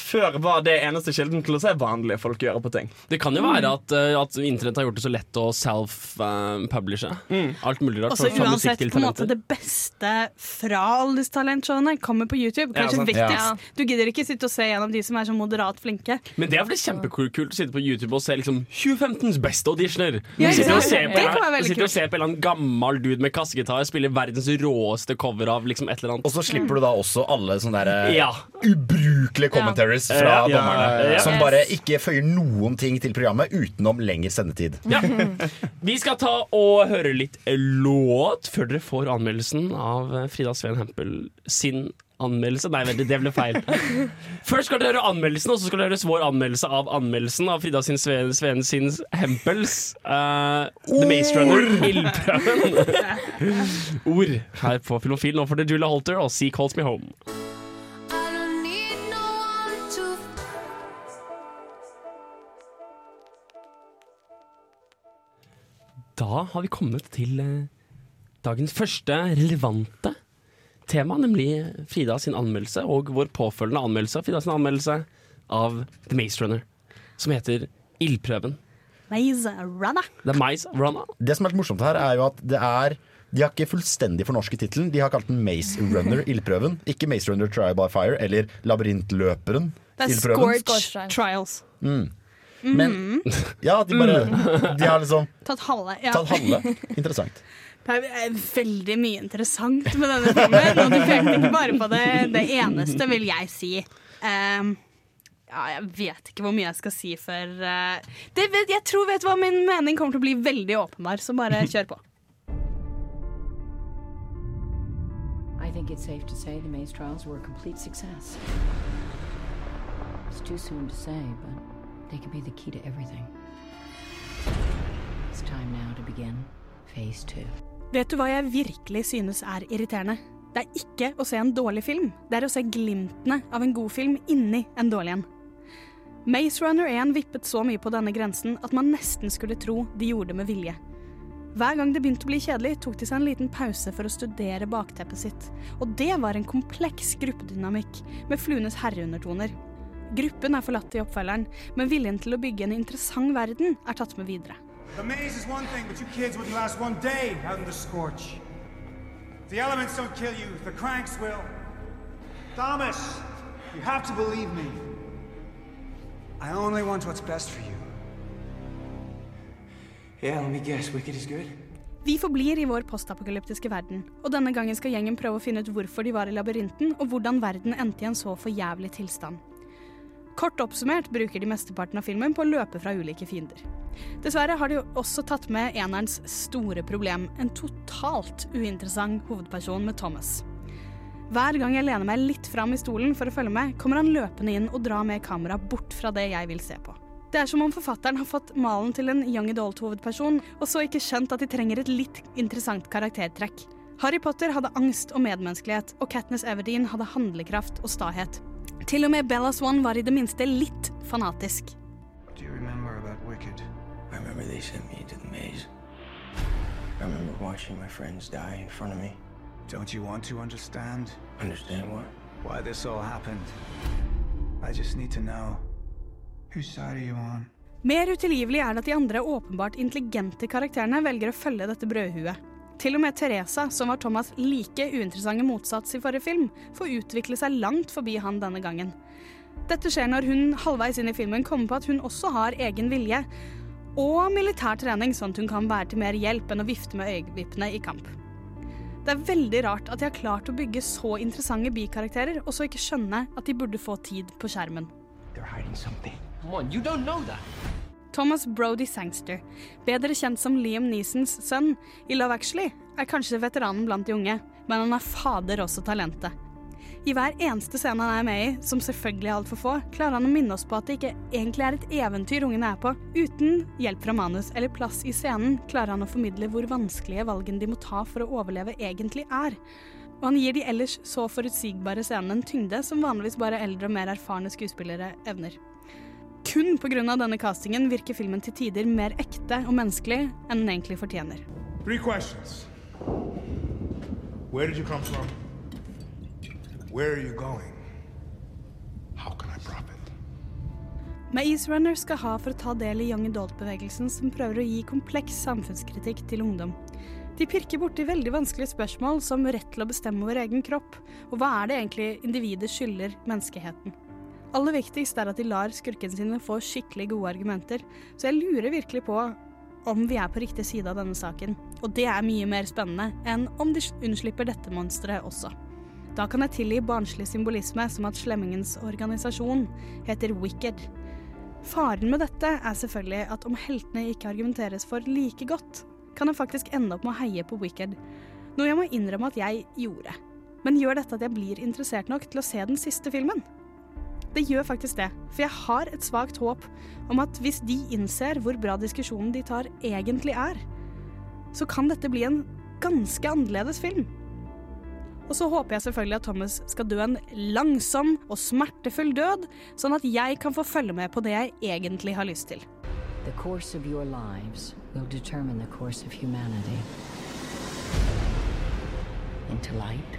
[SPEAKER 5] før var det eneste kilden til å se vanlige folk gjøre på ting.
[SPEAKER 1] Det kan jo være at, uh, at internett har gjort det så lett å self-publishe. Alt mulig rart.
[SPEAKER 4] Også
[SPEAKER 1] fra
[SPEAKER 4] uansett på en måte det beste fra alle disse talentshowene kommer på YouTube. Kanskje
[SPEAKER 5] ja,
[SPEAKER 4] viktigst. Du gidder ikke sitte og se gjennom de som er så moderat flinke.
[SPEAKER 1] Men det er fordi kjempekult å sitte på YouTube og se liksom 2015s beste auditioner.
[SPEAKER 4] Ja,
[SPEAKER 1] sitter og
[SPEAKER 4] se
[SPEAKER 1] ser på,
[SPEAKER 4] en,
[SPEAKER 1] sitter og ser på en eller annen gammel dude med kassegitar spille verdens råeste cover av liksom et eller annet.
[SPEAKER 2] Og så slipper du da også alle sånne der,
[SPEAKER 1] Ja.
[SPEAKER 2] ubrukelige commentaries fra
[SPEAKER 1] Ja,
[SPEAKER 2] dommerne. Som bare ikke føyer noen ting til programmet utenom lengre sendetid.
[SPEAKER 1] Ja. Vi skal ta og høre litt låt før dere får anmeldelsen av Frida Sveen Hempel sin anmeldelse. Nei, vent, det ble feil. Først skal dere høre anmeldelsen, og så skal dere høre vår anmeldelse av anmeldelsen av Frida sin Sveen, Sveen sin Hempels. uh, The Maze Runner, Ildprøven. Ord her på Filofil. Nå får dere Julia Holter og Sea Calls Me Home. Da har vi kommet til eh, dagens første relevante tema, nemlig Frida sin anmeldelse og vår påfølgende anmeldelse av Frida sin anmeldelse av The Maze Runner, som heter Ildprøven.
[SPEAKER 4] Maze Runner.
[SPEAKER 1] The Maze Runner.
[SPEAKER 2] Det som er litt morsomt her, er jo at det er de har ikke fullstendig fornorsket tittelen. De har kalt den Maze Runner Ildprøven. Ikke Maze Runner Trial by Fire eller Labyrintløperen
[SPEAKER 4] Det er Scorch
[SPEAKER 3] Scorch
[SPEAKER 4] Trials.
[SPEAKER 2] Men ja, de bare De har liksom
[SPEAKER 4] Tatt halve. Ja.
[SPEAKER 2] tatt halve. Interessant.
[SPEAKER 4] Det er veldig mye interessant med denne filmen. Og du pekte ikke bare på det, det eneste, vil jeg si. Ehm, ja, jeg vet ikke hvor mye jeg skal si før eh, det vet, Jeg tror vet du hva min mening kommer til å bli veldig åpenbar, så bare kjør på.
[SPEAKER 7] I think it's safe to say the Maze trials were a complete success. It's too soon to say, but they could be the key to everything. It's time now to begin phase two.
[SPEAKER 4] Vet du hva jeg virkelig synes er irriterende? Det er ikke å se en dårlig film, det er å se glimtene av en god film inni en dårlig en. Maze Runner 1 vippet så mye på denne grensen at man nesten skulle tro de gjorde det med vilje. Hver gang det begynte å bli kjedelig, tok de seg en liten pause for å studere bakteppet sitt. Og det var en kompleks gruppedynamikk med fluenes herreundertoner. Gruppen er forlatt i oppfølgeren, men viljen til å bygge en interessant verden er tatt med videre.
[SPEAKER 8] The maze is one thing, but you kids wouldn't last one day out in the scorch. The elements don't kill you, the cranks will. Thomas, you have to believe me. I only want what's best for you.
[SPEAKER 9] Yeah, let me guess. Wicked is good?
[SPEAKER 4] Vi forblir i vår postapokalyptiske verden, og denne gangen skal gjengen prøve å finne ut hvorfor de var i labyrinten, og hvordan verden endte i en så forjævlig tilstand. Kort oppsummert bruker de mesteparten av filmen på å løpe fra ulike fiender. Dessverre har de også tatt med enerens store problem, en totalt uinteressant hovedperson med Thomas. Hver gang jeg lener meg litt fram i stolen for å følge med, kommer han løpende inn og drar med kameraet bort fra det jeg vil se på. Det er som om forfatteren har fått malen til en young adult-hovedperson, og så ikke skjønt at de trenger et litt interessant karaktertrekk. Harry Potter hadde angst og medmenneskelighet, og Katniss Everdeen hadde handlekraft og stahet. Til og med Bella Swan var i det minste litt fanatisk.
[SPEAKER 8] Do you remember about Wicked?
[SPEAKER 9] I remember they sent me into the maze. I remember watching my friends die in front of me.
[SPEAKER 8] Don't you want to understand
[SPEAKER 9] Understand what?
[SPEAKER 8] why this all happened? I just need to know. Whose side are you on?
[SPEAKER 4] Mer utilgivelig er det at de andre åpenbart intelligente karakterene velger å følge dette brødhuet. Til og med Teresa, som var Thomas' like uinteressante motsats i forrige film, får utvikle seg langt forbi han denne gangen. Dette skjer når hun halvveis inn i filmen kommer på at hun også har egen vilje, og militær trening, sånn at hun kan være til mer hjelp enn å vifte med øyevippene i kamp. Det er veldig rart at de har klart å bygge så interessante bikarakterer, og så ikke skjønne at de burde få tid på skjermen.
[SPEAKER 9] They're hiding something.
[SPEAKER 6] Come on, you don't know that.
[SPEAKER 4] Thomas Brody Sangster, bedre kjent som Liam Neesons sønn i Love Actually, er kanskje veteranen blant de unge, men han er fader også talentet. I hver eneste scene han er med i, som selvfølgelig er altfor få, klarer han å minne oss på at det ikke egentlig er et eventyr ungene er på. Uten hjelp fra manus eller plass i scenen klarer han å formidle hvor vanskelige valgene de må ta for å overleve, egentlig er. Og han gir de ellers så forutsigbare scenene en tyngde som vanligvis bare eldre og mer erfarne skuespillere evner. Kun pga. denne castingen virker filmen til tider mer ekte og menneskelig enn den egentlig fortjener.
[SPEAKER 8] Three questions. Where did you come from? Where are you going? How can I profit?
[SPEAKER 4] Maze Runner skal ha for å ta del i young adult-bevegelsen som prøver å gi kompleks samfunnskritikk til ungdom. De pirker borti veldig vanskelige spørsmål som rett til å bestemme over egen kropp, og hva er det egentlig individet skylder menneskeheten. Aller viktigst er at de lar skurkene sine få skikkelig gode argumenter, så jeg lurer virkelig på om vi er på riktig side av denne saken. Og det er mye mer spennende enn om de unnslipper dette monsteret også. Da kan jeg tilgi barnslig symbolisme som at slemmingens organisasjon heter Wicked. Faren med dette er selvfølgelig at om heltene ikke argumenteres for like godt, kan jeg faktisk ende opp med å heie på Wicked, noe jeg må innrømme at jeg gjorde. Men gjør dette at jeg blir interessert nok til å se den siste filmen? Det gjør faktisk det, for jeg har et svakt håp om at hvis de innser hvor bra diskusjonen de tar egentlig er, så kan dette bli en ganske annerledes film. Og så håper jeg selvfølgelig at Thomas skal dø en langsom og smertefull død, sånn at jeg kan få følge med på det jeg egentlig har lyst til.
[SPEAKER 7] The course of your lives will determine the course of humanity. Into light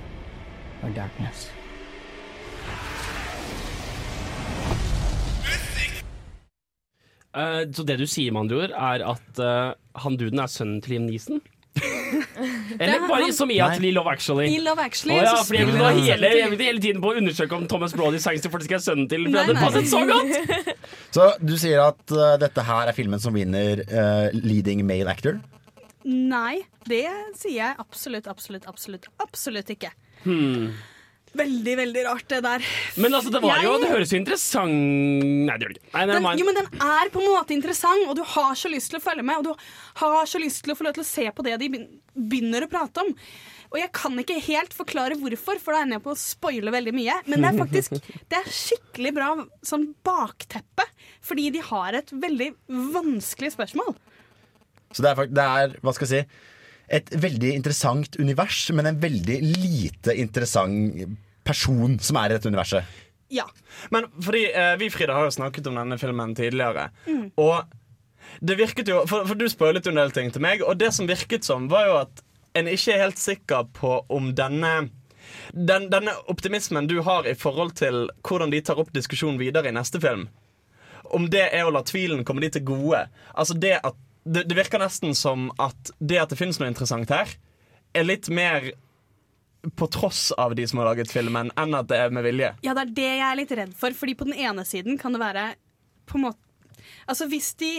[SPEAKER 7] or darkness.
[SPEAKER 1] Eh, så det du sier med andre ord, er at uh, han duden er sønnen til Liam Neeson? Eller
[SPEAKER 4] er
[SPEAKER 1] bare
[SPEAKER 4] han-
[SPEAKER 1] så mye at i Love Actually?
[SPEAKER 4] I Love Actually
[SPEAKER 1] oh, ja,
[SPEAKER 4] så
[SPEAKER 1] fordi jeg ville hele, jeg ville hele tiden på å undersøke om Thomas Brody Sangster faktisk er sønnen til, for
[SPEAKER 4] Nei,
[SPEAKER 1] det passet så godt!
[SPEAKER 2] Så du sier at uh, dette her er filmen som vinner uh, leading male actor?
[SPEAKER 4] Nei, det sier jeg absolutt, absolutt, absolutt, absolutt ikke.
[SPEAKER 1] Hmm.
[SPEAKER 4] Veldig, veldig rart det der.
[SPEAKER 1] Men altså, det var jo Det høres jo interessant Nei, det gjør det ikke. Nei,
[SPEAKER 4] Den, jo, men den er på en måte interessant, og du har så lyst til å følge med. Og du har så lyst til å få lov til å se på det de begynner å prate om. Og jeg kan ikke helt forklare hvorfor, for da ender jeg på å spoile veldig mye. Men det er faktisk det er skikkelig bra sånn bakteppe, fordi de har et veldig vanskelig spørsmål.
[SPEAKER 2] Så det er, faktisk, det er, hva skal jeg si et veldig interessant univers, men en veldig lite interessant person som er i dette universet.
[SPEAKER 4] Ja.
[SPEAKER 5] Men fordi eh, vi Frida har jo snakket om denne filmen tidligere.
[SPEAKER 4] Mm.
[SPEAKER 5] Og det virket jo For, for du spoilet jo en del ting til meg, og det som virket som, var jo at en ikke er helt sikker på om denne den, denne optimismen du har i forhold til hvordan de tar opp diskusjonen videre i neste film, om det er å la tvilen komme de til gode. Altså det at det, det virker nesten som at det at det finnes noe interessant her, er litt mer på tross av de som har laget filmen, enn at det er med vilje.
[SPEAKER 4] Ja, det er det jeg er litt redd for. Fordi på den ene siden kan det være på en måte Altså hvis de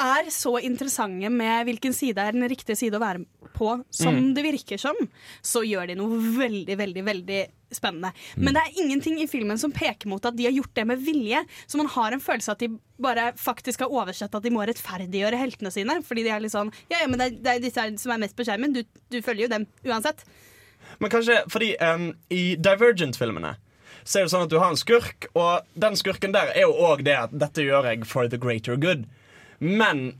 [SPEAKER 4] er så interessante med hvilken side er den riktige side å være på, som
[SPEAKER 10] Mm.
[SPEAKER 4] det virker som, så gjør de noe veldig, veldig, veldig spennende.
[SPEAKER 10] Mm.
[SPEAKER 4] Men det er ingenting i filmen som peker mot at de har gjort det med vilje. Så man har en følelse at de bare faktisk har oversett at de må rettferdiggjøre heltene sine. Fordi de er litt sånn Ja, ja, men det er, det er disse som er mest på skjermen. Du, du følger jo dem uansett.
[SPEAKER 5] Men kanskje fordi um, i Divergent-filmene så er det sånn at du har en skurk, og den skurken der er jo òg det at dette gjør jeg for the greater good. Men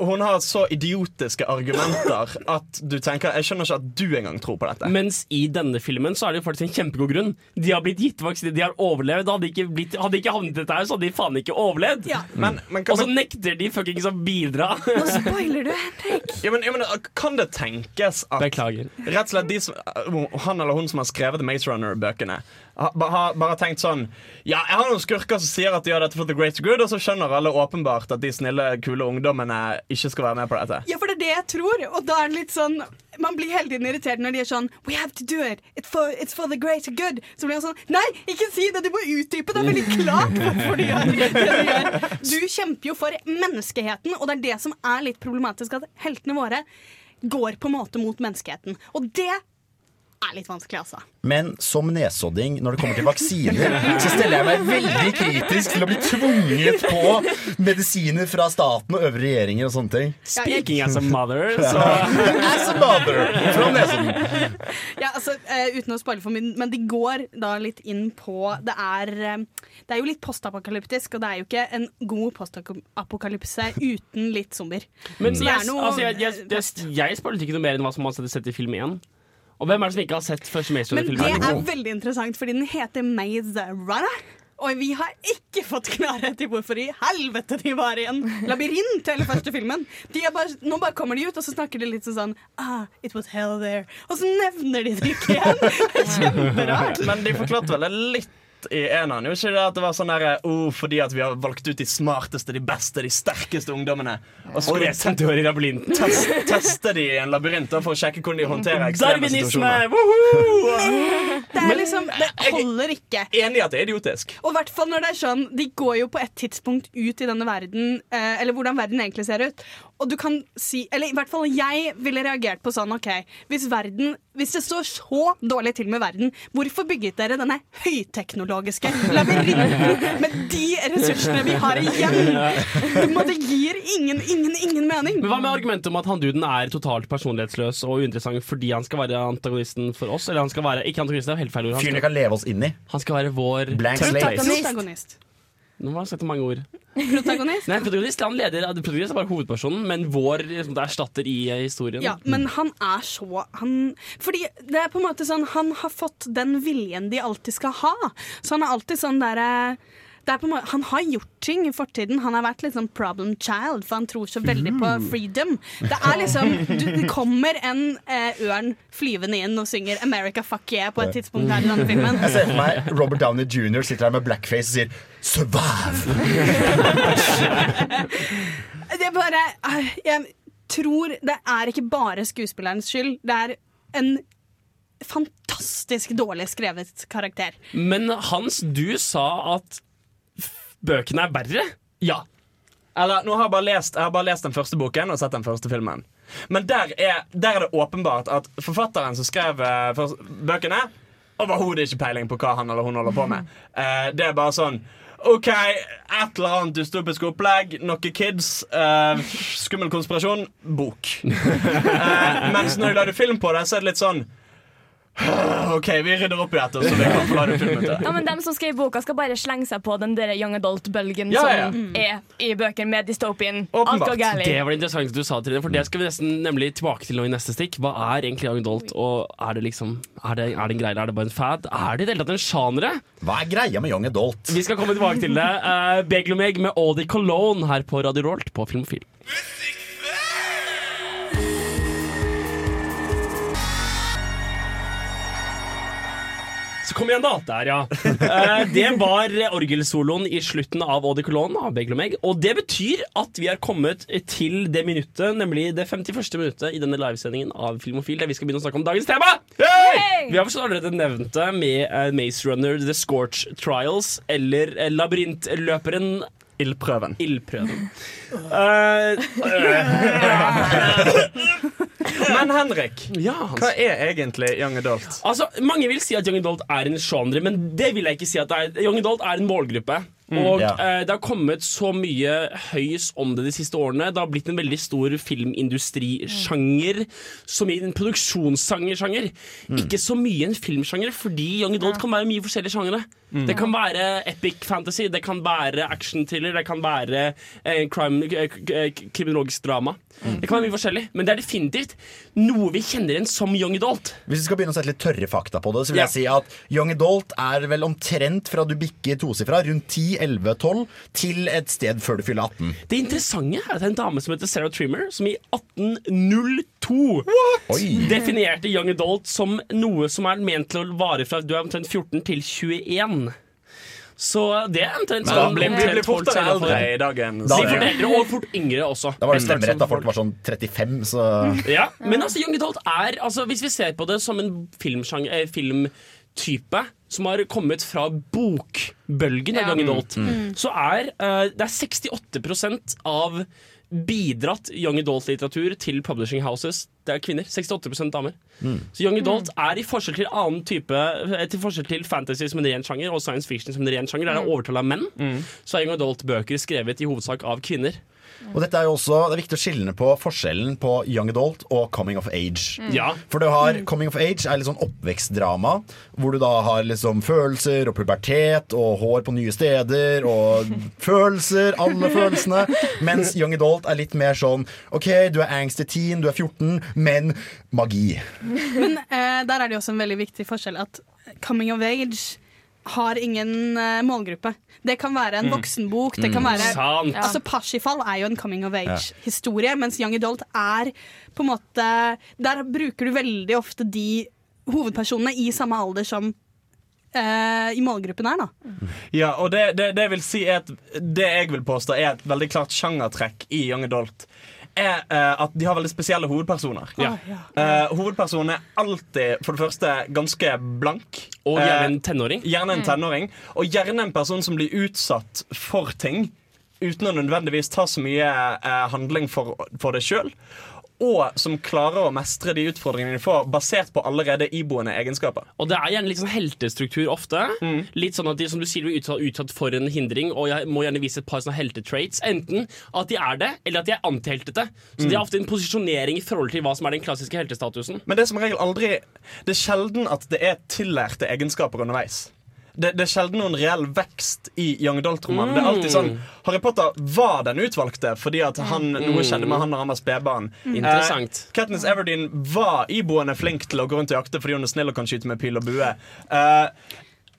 [SPEAKER 5] hun har så idiotiske argumenter at du tenker Jeg skjønner ikke at du engang tror på dette.
[SPEAKER 1] Mens i denne filmen så er det jo faktisk en kjempegod grunn. De har blitt gitt vaksine, de har overlevd. Hadde ikke, blitt, hadde ikke havnet i dette her, så hadde de faen ikke overlevd.
[SPEAKER 5] Men, men,
[SPEAKER 1] og så nekter de fuckings å bidra.
[SPEAKER 4] Nå spoiler du, Henrik.
[SPEAKER 5] Ja, men, ja, men Kan det tenkes at
[SPEAKER 1] Beklager.
[SPEAKER 5] Rett og slett de som, Han eller hun som har skrevet The Maze Runner-bøkene, har, bare tenkt sånn Ja, jeg har noen skurker som sier at de gjør dette for the great good, og så skjønner alle åpenbart at de snille, kule ungdommene ikke skal være med på dette.
[SPEAKER 4] Ja, for det er det jeg tror. Og da er det litt sånn Man blir hele tiden irritert når de er sånn We have to do it. It's for, it's for the great good. Så blir jeg sånn Nei, ikke si det! Du må utdype. Det veldig klart hvorfor du gjør det du gjør. Du kjemper jo for menneskeheten, og det er det som er litt problematisk. At heltene våre går på en måte mot menneskeheten. Og det er litt vanskelig, altså.
[SPEAKER 2] Men som nesodding når det kommer til vaksiner, så stiller jeg meg veldig kritisk til å bli tvunget på medisiner fra staten og øvrige regjeringer og sånne ting.
[SPEAKER 1] Speaking as a mother, så
[SPEAKER 2] As a mother fra Nesodden.
[SPEAKER 4] Ja, altså, uh, uten å spoile for mye, men de går da litt inn på Det er, uh, det er jo litt postapokalyptisk, og det er jo ikke en god postapokalypse uten litt zombier.
[SPEAKER 1] Men
[SPEAKER 4] Så det er
[SPEAKER 1] jeg,
[SPEAKER 4] noe-
[SPEAKER 1] altså, jeg, jeg, jeg, jeg spoilet ikke noe mer enn hva som man setter sett i film 1. Og hvem er det som ikke har sett første Maze
[SPEAKER 4] Men det er veldig interessant, fordi den heter Maze Runner. Og vi har ikke fått klarhet i hvorfor i helvete de var i en labyrint hele første filmen. De er bare, nå bare kommer de ut, og så snakker de litt sånn ah, It was hell there. Og så nevner de det ikke igjen. Er Kjemperart.
[SPEAKER 5] Men de forklarte vel det litt i eneren. Jo ikke det at det var sånn der, oh, fordi at vi har valgt ut de smarteste, de beste, de sterkeste ungdommene. Og så skulle
[SPEAKER 1] i labyrinten.
[SPEAKER 5] test, teste de i en labyrint for å sjekke hvordan de håndterer ekstreme situasjoner.
[SPEAKER 4] Det er liksom, det holder ikke.
[SPEAKER 5] Enig i at det er idiotisk.
[SPEAKER 4] Og i hvert fall når det er sånn De går jo på et tidspunkt ut i denne verden, eh, eller hvordan verden egentlig ser ut. Og du kan si Eller i hvert fall jeg ville reagert på sånn OK, hvis verden Hvis det står så dårlig til med verden, hvorfor bygget dere denne høyteknologiske labyrinten med de ressursene vi har igjen? Det gir ingen, ingen, ingen mening.
[SPEAKER 1] Men Hva med argumentet om at han duden er totalt personlighetsløs og uinteressant fordi han skal være antagonisten for oss? Eller han skal være Ikke antagonisten, det er helt feil ord. Han
[SPEAKER 2] Fyren vi kan leve oss inn i.
[SPEAKER 1] han skal være vår
[SPEAKER 2] Blank slate.
[SPEAKER 4] Protagonist.
[SPEAKER 1] Nå har jeg sagt mange ord.
[SPEAKER 4] Protagonist?
[SPEAKER 1] Nei, protagonist, han leder, protagonist er bare hovedpersonen, men vår liksom, det erstatter i eh, historien.
[SPEAKER 4] Ja, men han er så han, Fordi det er på en måte sånn Han har fått den viljen de alltid skal ha. Så han er alltid sånn derre det er på en måte, han har gjort ting i fortiden. Han har vært litt sånn problem child, for han tror så veldig på freedom. Det er liksom du, Det kommer en eh, ørn flyvende inn og synger 'America fuck yeah' på et tidspunkt her i denne filmen.
[SPEAKER 2] Jeg ser for meg Robert Downey jr. sitter her med blackface og sier 'survive'.
[SPEAKER 4] Det er bare eh, Jeg tror det er ikke bare skuespillerens skyld. Det er en fantastisk dårlig skrevet karakter.
[SPEAKER 1] Men Hans, du sa at bøkene er verre.
[SPEAKER 5] Ja. Eller, nå har jeg, bare lest, jeg har bare lest den første boken og sett den første filmen. Men der er, der er det åpenbart at forfatteren som skrev uh, bøkene, overhodet ikke peiling på hva han eller hun holder på med. Uh, det er bare sånn OK, et eller annet dystopisk opplegg, noen kids, uh, skummel konspirasjon, bok. Mens når jeg lagde film på det, så er det litt sånn OK, vi rydder opp i dette, så vi kan få lage film ut av det.
[SPEAKER 3] Ja, men Dem som skriver boka, skal bare slenge seg på den der young adult-bølgen
[SPEAKER 5] Ja, ja.
[SPEAKER 3] som er i bøker med dystopien.
[SPEAKER 5] Åpenbart.
[SPEAKER 1] Det var det interessante du sa, Trine. For det skal vi nesten nemlig tilbake til nå i neste stikk. Hva er egentlig young adult, og er det liksom Er det, er det en greie, eller er det bare en fad? Er det i det hele tatt en sjanger?
[SPEAKER 2] Hva er greia med young adult?
[SPEAKER 1] Vi skal komme tilbake til det. Uh, Beglomeg med Audi Cologne her på Radio Rolt på Filmofil. Så kom igjen, da. Der, ja. Eh, det var orgelsoloen i slutten av Audi Cologne av Beglomeg. Og det betyr at vi er kommet til det minuttet, nemlig det 51. minuttet i denne livesendingen av Filmofil, der vi skal begynne å snakke om dagens tema. Vi har forstått allerede nevnt det med uh, Maze Runner, The Scorch Trials eller uh, Labyrintløperen
[SPEAKER 5] Ildprøven.
[SPEAKER 1] Ildprøven. Eh,
[SPEAKER 5] Men Henrik,
[SPEAKER 1] ja,
[SPEAKER 5] hva er egentlig young adult?
[SPEAKER 1] Altså, Mange vil si at Young Adult er en genre, men det vil jeg ikke si. at det er. Young Adult er en målgruppe. Og
[SPEAKER 2] ja.
[SPEAKER 1] eh, det har kommet så mye høys om det de siste årene. Det har blitt en veldig stor filmindustrisjanger, som i en produksjonssjangersjanger. Ikke så mye en filmsjanger, fordi Young Adult kan være mye forskjellige sjangere. Det kan være epic fantasy, det kan være action-thriller, det kan være eh, crime, eh, eh, kriminologisk drama. Det kan være mye forskjellig, men det er definitivt noe vi kjenner igjen som Young Adult.
[SPEAKER 2] Hvis vi skal begynne å sette litt tørre fakta på det, så vil
[SPEAKER 1] Ja.
[SPEAKER 2] jeg si at young adult er vel omtrent fra du bikker tosifra, rundt 10-11-12, til et sted før du fyller 18.
[SPEAKER 1] Det interessante er at det er en dame som heter Sarah Trimmer, som i 1802
[SPEAKER 2] Oi.
[SPEAKER 1] definerte young adult som noe som er ment til å vare fra du er omtrent 14 til 21. Så det er omtrent sånn
[SPEAKER 5] blir, vi
[SPEAKER 1] omtrent
[SPEAKER 5] blir fortere eldre i dagens
[SPEAKER 2] Da-
[SPEAKER 1] De og fort yngre også.
[SPEAKER 2] Da var det stemmerett da folk var sånn 35, så
[SPEAKER 1] Ja, men altså Young Adult er altså, Hvis vi ser på det som en eh, filmtype som har kommet fra bokbølgen av
[SPEAKER 3] Ja.
[SPEAKER 1] Young Adult, så er eh, det er 68% av bidratt young adult-litteratur til publishing houses, det er kvinner. 68% damer.
[SPEAKER 2] Mm.
[SPEAKER 1] Så young adult er i forskjell til annen type eh, Til forskjell til fantasy som en ren sjanger og science fiction som en ren sjanger, der det er overtall av menn, så er young adult-bøker skrevet i hovedsak av kvinner.
[SPEAKER 2] Og dette er jo også, Det er viktig å skille på forskjellen på young adult og coming of age.
[SPEAKER 1] Mm. Ja.
[SPEAKER 2] For du har coming of age er litt sånn oppvekstdrama, hvor du da har liksom følelser og pubertet og hår på nye steder og følelser, alle følelsene. Mens young adult er litt mer sånn OK, du er angsty teen, du er 14, men magi.
[SPEAKER 4] Men eh, der er det jo også en veldig viktig forskjell at coming of age har ingen uh, målgruppe. Det kan være en
[SPEAKER 1] Mm.
[SPEAKER 4] voksenbok. Det kan
[SPEAKER 1] Mm.
[SPEAKER 4] være
[SPEAKER 1] Sant.
[SPEAKER 4] Altså Parsifal er jo en coming of age-historie, mens Young Adult er på en måte Der bruker du veldig ofte de hovedpersonene i samme alder som Uh, i målgruppen er, da.
[SPEAKER 5] Ja, og det, det, det, vil si er et, det jeg vil påstå er et veldig klart sjangertrekk i Young Adult. Er uh, at de har veldig spesielle hovedpersoner.
[SPEAKER 1] Ja.
[SPEAKER 5] Uh, hovedpersonen er alltid for det første ganske blank.
[SPEAKER 1] Og gjerne en
[SPEAKER 5] Eh,
[SPEAKER 1] tenåring.
[SPEAKER 5] Gjerne en
[SPEAKER 1] Mm.
[SPEAKER 5] tenåring Og gjerne en person som blir utsatt for ting uten å nødvendigvis ta så mye eh, handling for, for det sjøl. Og som klarer å mestre de utfordringene de får, basert på allerede iboende egenskaper.
[SPEAKER 1] Og det er gjerne litt sånn heltestruktur ofte. Litt sånn at de som du sier, blir utsatt, utsatt for en hindring, og jeg må gjerne vise et par sånne heltetraits. Enten at de er det, eller at de er antiheltete. Så de
[SPEAKER 5] Mm.
[SPEAKER 1] har ofte en posisjonering i forhold til hva som er den klassiske heltestatusen.
[SPEAKER 5] Men det er som regel aldri Det er sjelden at det er tillærte egenskaper underveis. Det, det er sjelden noen reell vekst i Young Adult-romanen. Det er alltid sånn Harry Potter var den utvalgte fordi at han, noe skjedde med han når han var spedbarn.
[SPEAKER 1] Mm. Interessant.
[SPEAKER 5] Eh, Katniss Everdeen var iboende flink til å gå rundt og jakte fordi hun er snill og kan skyte med pil og bue. Eh,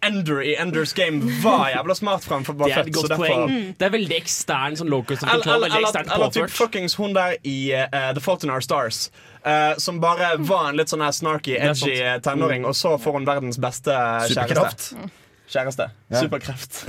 [SPEAKER 5] Ender i Enders Game var jævla smart fra han var
[SPEAKER 1] Det er et
[SPEAKER 5] født. så
[SPEAKER 1] godt
[SPEAKER 5] derfor-
[SPEAKER 1] poeng. Det er veldig ekstern sånn locus of
[SPEAKER 5] eller,
[SPEAKER 1] control.
[SPEAKER 5] typ fuckings hun der i uh, The Fault in Our Stars. Uh, som bare var en litt sånn her snarky, edgy eh, tenåring, og så får hun verdens beste kjæreste. Superkraft. Kjæreste.
[SPEAKER 2] Ja.
[SPEAKER 5] Superkreft.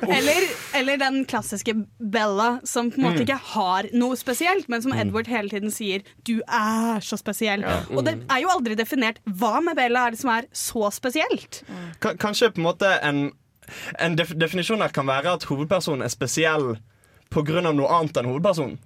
[SPEAKER 4] Eller, eller den klassiske Bella, som på en måte
[SPEAKER 5] Mm.
[SPEAKER 4] ikke har noe spesielt, men som Edward hele tiden sier 'du er så spesiell'. Og det er jo aldri definert hva med Bella er det som er så spesielt.
[SPEAKER 5] K Kanskje på en måte en, en def definisjon her kan være at hovedpersonen er spesiell pga. noe annet enn hovedpersonen.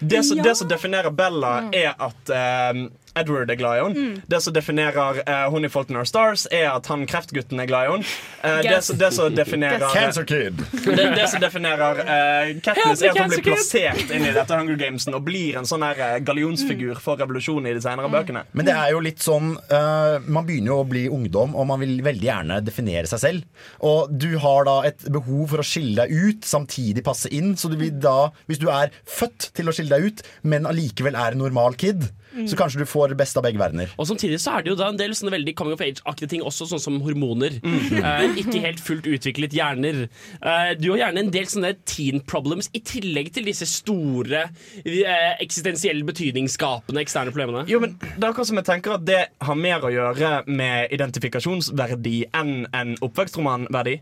[SPEAKER 5] Det som,
[SPEAKER 4] Ja.
[SPEAKER 5] det som definerer Bella, er at eh, Edward er glad i henne. Det som definerer uh, hun i Fault in Our Stars, er at han kreftgutten er glad i henne. Uh, det, som- det som definerer
[SPEAKER 2] Cancer Kid.
[SPEAKER 5] det, det som definerer uh, Katniss, er at hun blir plassert inn i dette Hunger Gamesen og blir en sånn her eh, gallionsfigur for revolusjonen i de senere bøkene.
[SPEAKER 2] Men det er jo litt sånn uh, Man begynner jo å bli ungdom, og man vil veldig gjerne definere seg selv. Og du har da et behov for å skille deg ut, samtidig passe inn. Så du vil da, hvis du er født til å skille deg ut, men allikevel er en normal kid,
[SPEAKER 1] Mm.
[SPEAKER 2] så kanskje du får det beste av begge verdener.
[SPEAKER 1] Og samtidig så er det jo da en del sånne veldig coming of age-aktige ting også, sånn som hormoner.
[SPEAKER 2] Mm.
[SPEAKER 1] Eh, ikke helt fullt utviklet hjerner. Eh, du har gjerne en del sånne teen problems i tillegg til disse store eh, eksistensielle betydningsskapende eksterne problemene.
[SPEAKER 5] Jo, men det er akkurat som jeg tenker at det har mer å gjøre med identifikasjonsverdi enn en oppvekstromanverdi.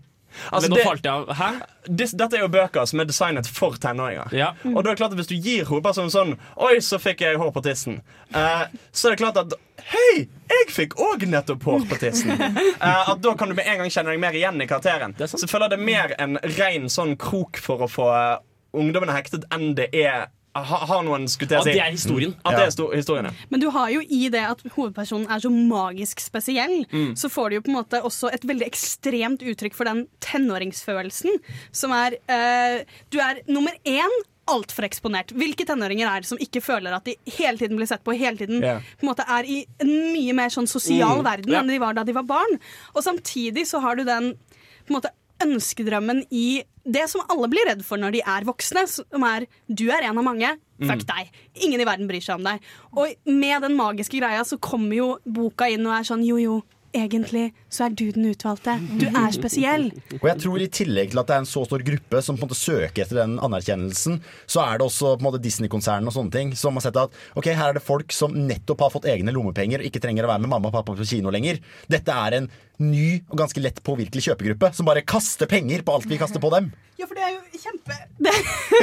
[SPEAKER 1] Men nå falt jeg av. Hæ?
[SPEAKER 5] Dis, dette er jo bøker som er designet for tenåringer.
[SPEAKER 1] Ja.
[SPEAKER 5] Og da er det klart at Hvis du gir hovedpersonen sånn Oi, så fikk jeg hår på tissen. Uh, så er det klart at Hei, jeg fikk òg nettopp hår på tissen. Uh, at Da kan du med en gang kjenne deg mer igjen i karakteren. Så jeg føler det er mer en ren sånn krok for å få uh, ungdommene hektet enn det er ha, Har noen skulle jeg si.
[SPEAKER 1] At det er historien.
[SPEAKER 5] At det er sto historien, ja.
[SPEAKER 4] Men du har jo i det at hovedpersonen er så magisk spesiell,
[SPEAKER 5] Mm.
[SPEAKER 4] så får du jo på en måte også et veldig ekstremt uttrykk for den tenåringsfølelsen, som er eh, Du er nummer én altfor eksponert. Hvilke tenåringer er det som ikke føler at de hele tiden blir sett på, hele tiden
[SPEAKER 10] yeah.
[SPEAKER 4] på en måte er i en mye mer sånn sosial
[SPEAKER 10] Mm,
[SPEAKER 4] verden
[SPEAKER 10] yeah.
[SPEAKER 4] enn de var da de var barn? Og samtidig så har du den på en måte ønskedrømmen i det som alle blir redd for når de er voksne, som er du er en av mange. Fuck
[SPEAKER 10] Mm.
[SPEAKER 4] deg. Ingen i verden bryr seg om deg. Og med den magiske greia så kommer jo boka inn og er sånn jo jo, egentlig så er du den utvalgte. Du er spesiell.
[SPEAKER 2] Og jeg tror i tillegg til at det er en så stor gruppe som på en måte søker etter den anerkjennelsen, så er det også på en måte Disney-konsernene og sånne ting som har sett at ok, her er det folk som nettopp har fått egne lommepenger og ikke trenger å være med mamma og pappa på kino lenger. Dette er en ny og ganske lett påvirkelig kjøpegruppe som bare kaster penger på alt vi kaster på dem.
[SPEAKER 4] Ja, for det er jo kjempe Det,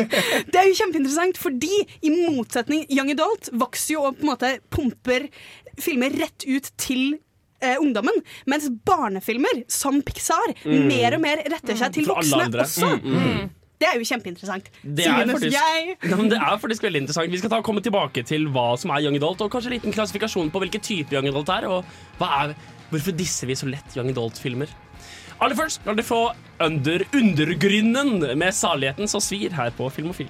[SPEAKER 4] det er jo kjempeinteressant, fordi i motsetning Young Adult vokser jo og på en måte pumper filmer rett ut til eh, ungdommen. Mens barnefilmer, som Pixar,
[SPEAKER 1] Mm.
[SPEAKER 4] mer og mer retter seg til voksne også.
[SPEAKER 1] Mm, mm.
[SPEAKER 4] Det er jo kjempeinteressant.
[SPEAKER 1] Det er, faktisk, Ja, det er faktisk veldig interessant. Vi skal ta, komme tilbake til hva som er young adult, og kanskje en liten klassifikasjon på hvilken type young adult er, og er, hvorfor disser vi så lett young adult-filmer. Aller først skal dere få Under Undergrynnen med Saligheten som svir her på Filmofil.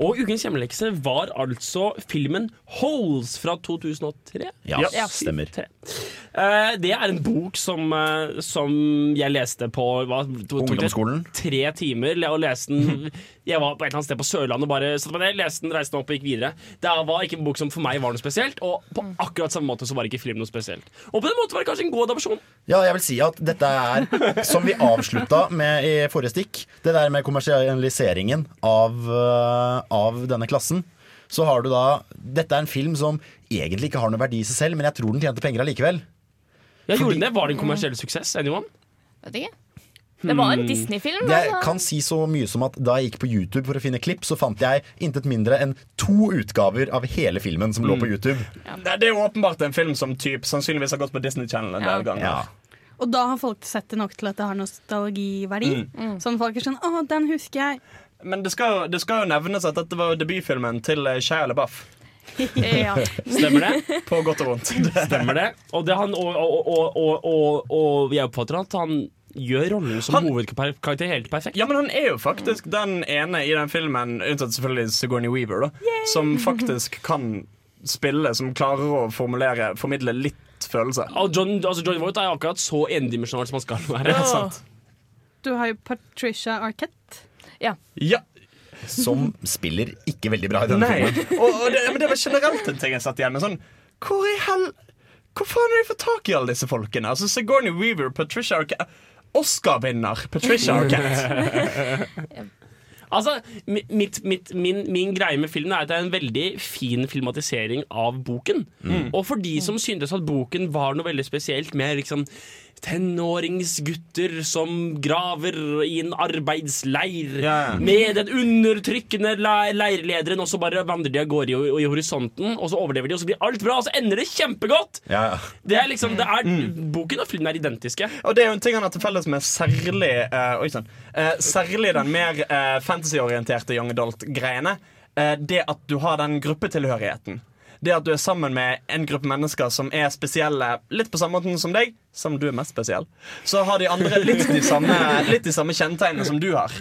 [SPEAKER 1] Og ukens hjemmelekse var altså filmen Holes fra 2003.
[SPEAKER 2] Ja, stemmer.
[SPEAKER 1] Eh, det er en bok som, eh, som jeg leste på hva, to- tok det
[SPEAKER 2] Ungdomsskolen.
[SPEAKER 1] Tre timer. Og leste den Jeg var på et eller annet sted på Sørlandet og bare satte meg ned, leste den, reiste den opp og gikk videre. Det var ikke en bok som for meg var noe spesielt, og på akkurat samme måte så var ikke film noe spesielt. Og på den måten var det kanskje en god adopsjon.
[SPEAKER 2] Ja, jeg vil si at dette er, som vi avslutta med i forrige stikk, det der med kommersialiseringen av, øh, av denne klassen, så har du da Dette er en film som egentlig ikke har noe verdi i seg selv, men jeg tror den tjente penger allikevel.
[SPEAKER 1] Ja, gjorde den det? Var det en kommersiell suksess? Anyone?
[SPEAKER 3] Vet ikke. Det var en Disney-film.
[SPEAKER 2] Jeg
[SPEAKER 3] altså.
[SPEAKER 2] kan si så mye som at Da jeg gikk på YouTube for å finne klipp, så fant jeg intet mindre enn to utgaver av hele filmen som lå på YouTube.
[SPEAKER 5] Det, det er jo åpenbart en film som typ, sannsynligvis har gått på Disney Channel en del ganger.
[SPEAKER 4] Og da har folk sett det nok til at det har nostalgiverdi.
[SPEAKER 5] Mm.
[SPEAKER 4] Sånn folk er sånn 'Å, den husker jeg'.
[SPEAKER 5] Men det skal, det skal jo nevnes at dette var debutfilmen til eh, Shia LaBeouf.
[SPEAKER 3] Ja.
[SPEAKER 1] Stemmer det?
[SPEAKER 5] På godt og vondt.
[SPEAKER 1] Stemmer det? Og, det han, og, og, og, og, og, og jeg oppfatter at han gjør rollen som hovedkarakter helt perfekt.
[SPEAKER 5] Ja, men han er jo faktisk den ene i den filmen, unntatt selvfølgelig Sigourney Weaver, da, som faktisk kan spille, som klarer å formulere, formidle litt følelse.
[SPEAKER 1] Og John, altså John Voight er akkurat så endimensjonal som han skal være.
[SPEAKER 5] Ja, sant.
[SPEAKER 4] Du har jo Patricia Arquette.
[SPEAKER 3] Ja.
[SPEAKER 5] Ja.
[SPEAKER 2] Som spiller ikke veldig bra i denne
[SPEAKER 5] Nei.
[SPEAKER 2] filmen.
[SPEAKER 5] Og, og det, men det var generelt en ting jeg satt igjen med. Sånn, hvor i hel... Hvor faen har de fått tak i alle disse folkene? Altså Sigourney Weaver, Patricia Arquette Oscar-vinner Patricia Arquette.
[SPEAKER 1] Altså, mitt, mitt, min, min greie med filmen er at det er en veldig fin filmatisering av boken.
[SPEAKER 5] Mm.
[SPEAKER 1] Og for de som syntes at boken var noe veldig spesielt med liksom tenåringsgutter som graver i en arbeidsleir
[SPEAKER 5] ja.
[SPEAKER 1] med den undertrykkende le- leirlederen, og så bare vandrer de av gårde i, i horisonten, og så overlever de, og så blir alt bra, og så ender det kjempegodt!
[SPEAKER 2] Yeah.
[SPEAKER 1] Det er liksom, det er, Boken og filmen er identiske.
[SPEAKER 5] Og det er jo en ting han har til felles med særlig uh, Oi sann. Uh, særlig den mer uh, fantasyorienterte young adult-greiene. Eh, det at du har den gruppetilhørigheten. Det at du er sammen med en gruppe mennesker som er spesielle litt på samme måten som deg, som du er mest spesiell, så har de andre litt de samme, litt de samme kjennetegnene som du har.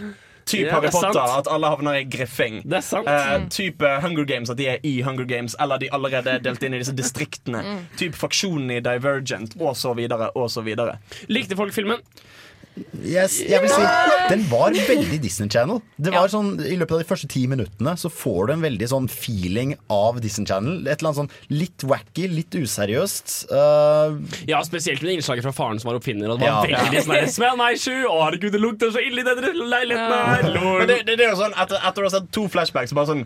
[SPEAKER 5] Typ
[SPEAKER 1] Ja,
[SPEAKER 5] Harry
[SPEAKER 1] det er sant.
[SPEAKER 5] Potter, at alle havner i griffing.
[SPEAKER 1] Det er sant.
[SPEAKER 5] Eh, type Hunger Games, at de er i Hunger Games, eller de allerede er delt inn i disse distriktene. Typ faksjonen i Divergent, og så videre, og så videre.
[SPEAKER 1] Likte folk filmen?
[SPEAKER 2] Yes, jeg vil si Den var veldig Disney Channel. Det var sånn, I løpet av de første ti minuttene Så får du en veldig sånn feeling av Disney Channel. Et eller annet sånn litt wacky, litt useriøst. Uh,
[SPEAKER 1] Ja, spesielt med innslaget fra faren som var oppfinner. Og det var
[SPEAKER 2] Ja.
[SPEAKER 1] veldig sånn Smell my shoe! Å, herregud, det lukter så ille i denne leiligheten her! Ja.
[SPEAKER 5] Men det, det, det er jo sånn, etter, etter å ha sett to flashbacks, så bare sånn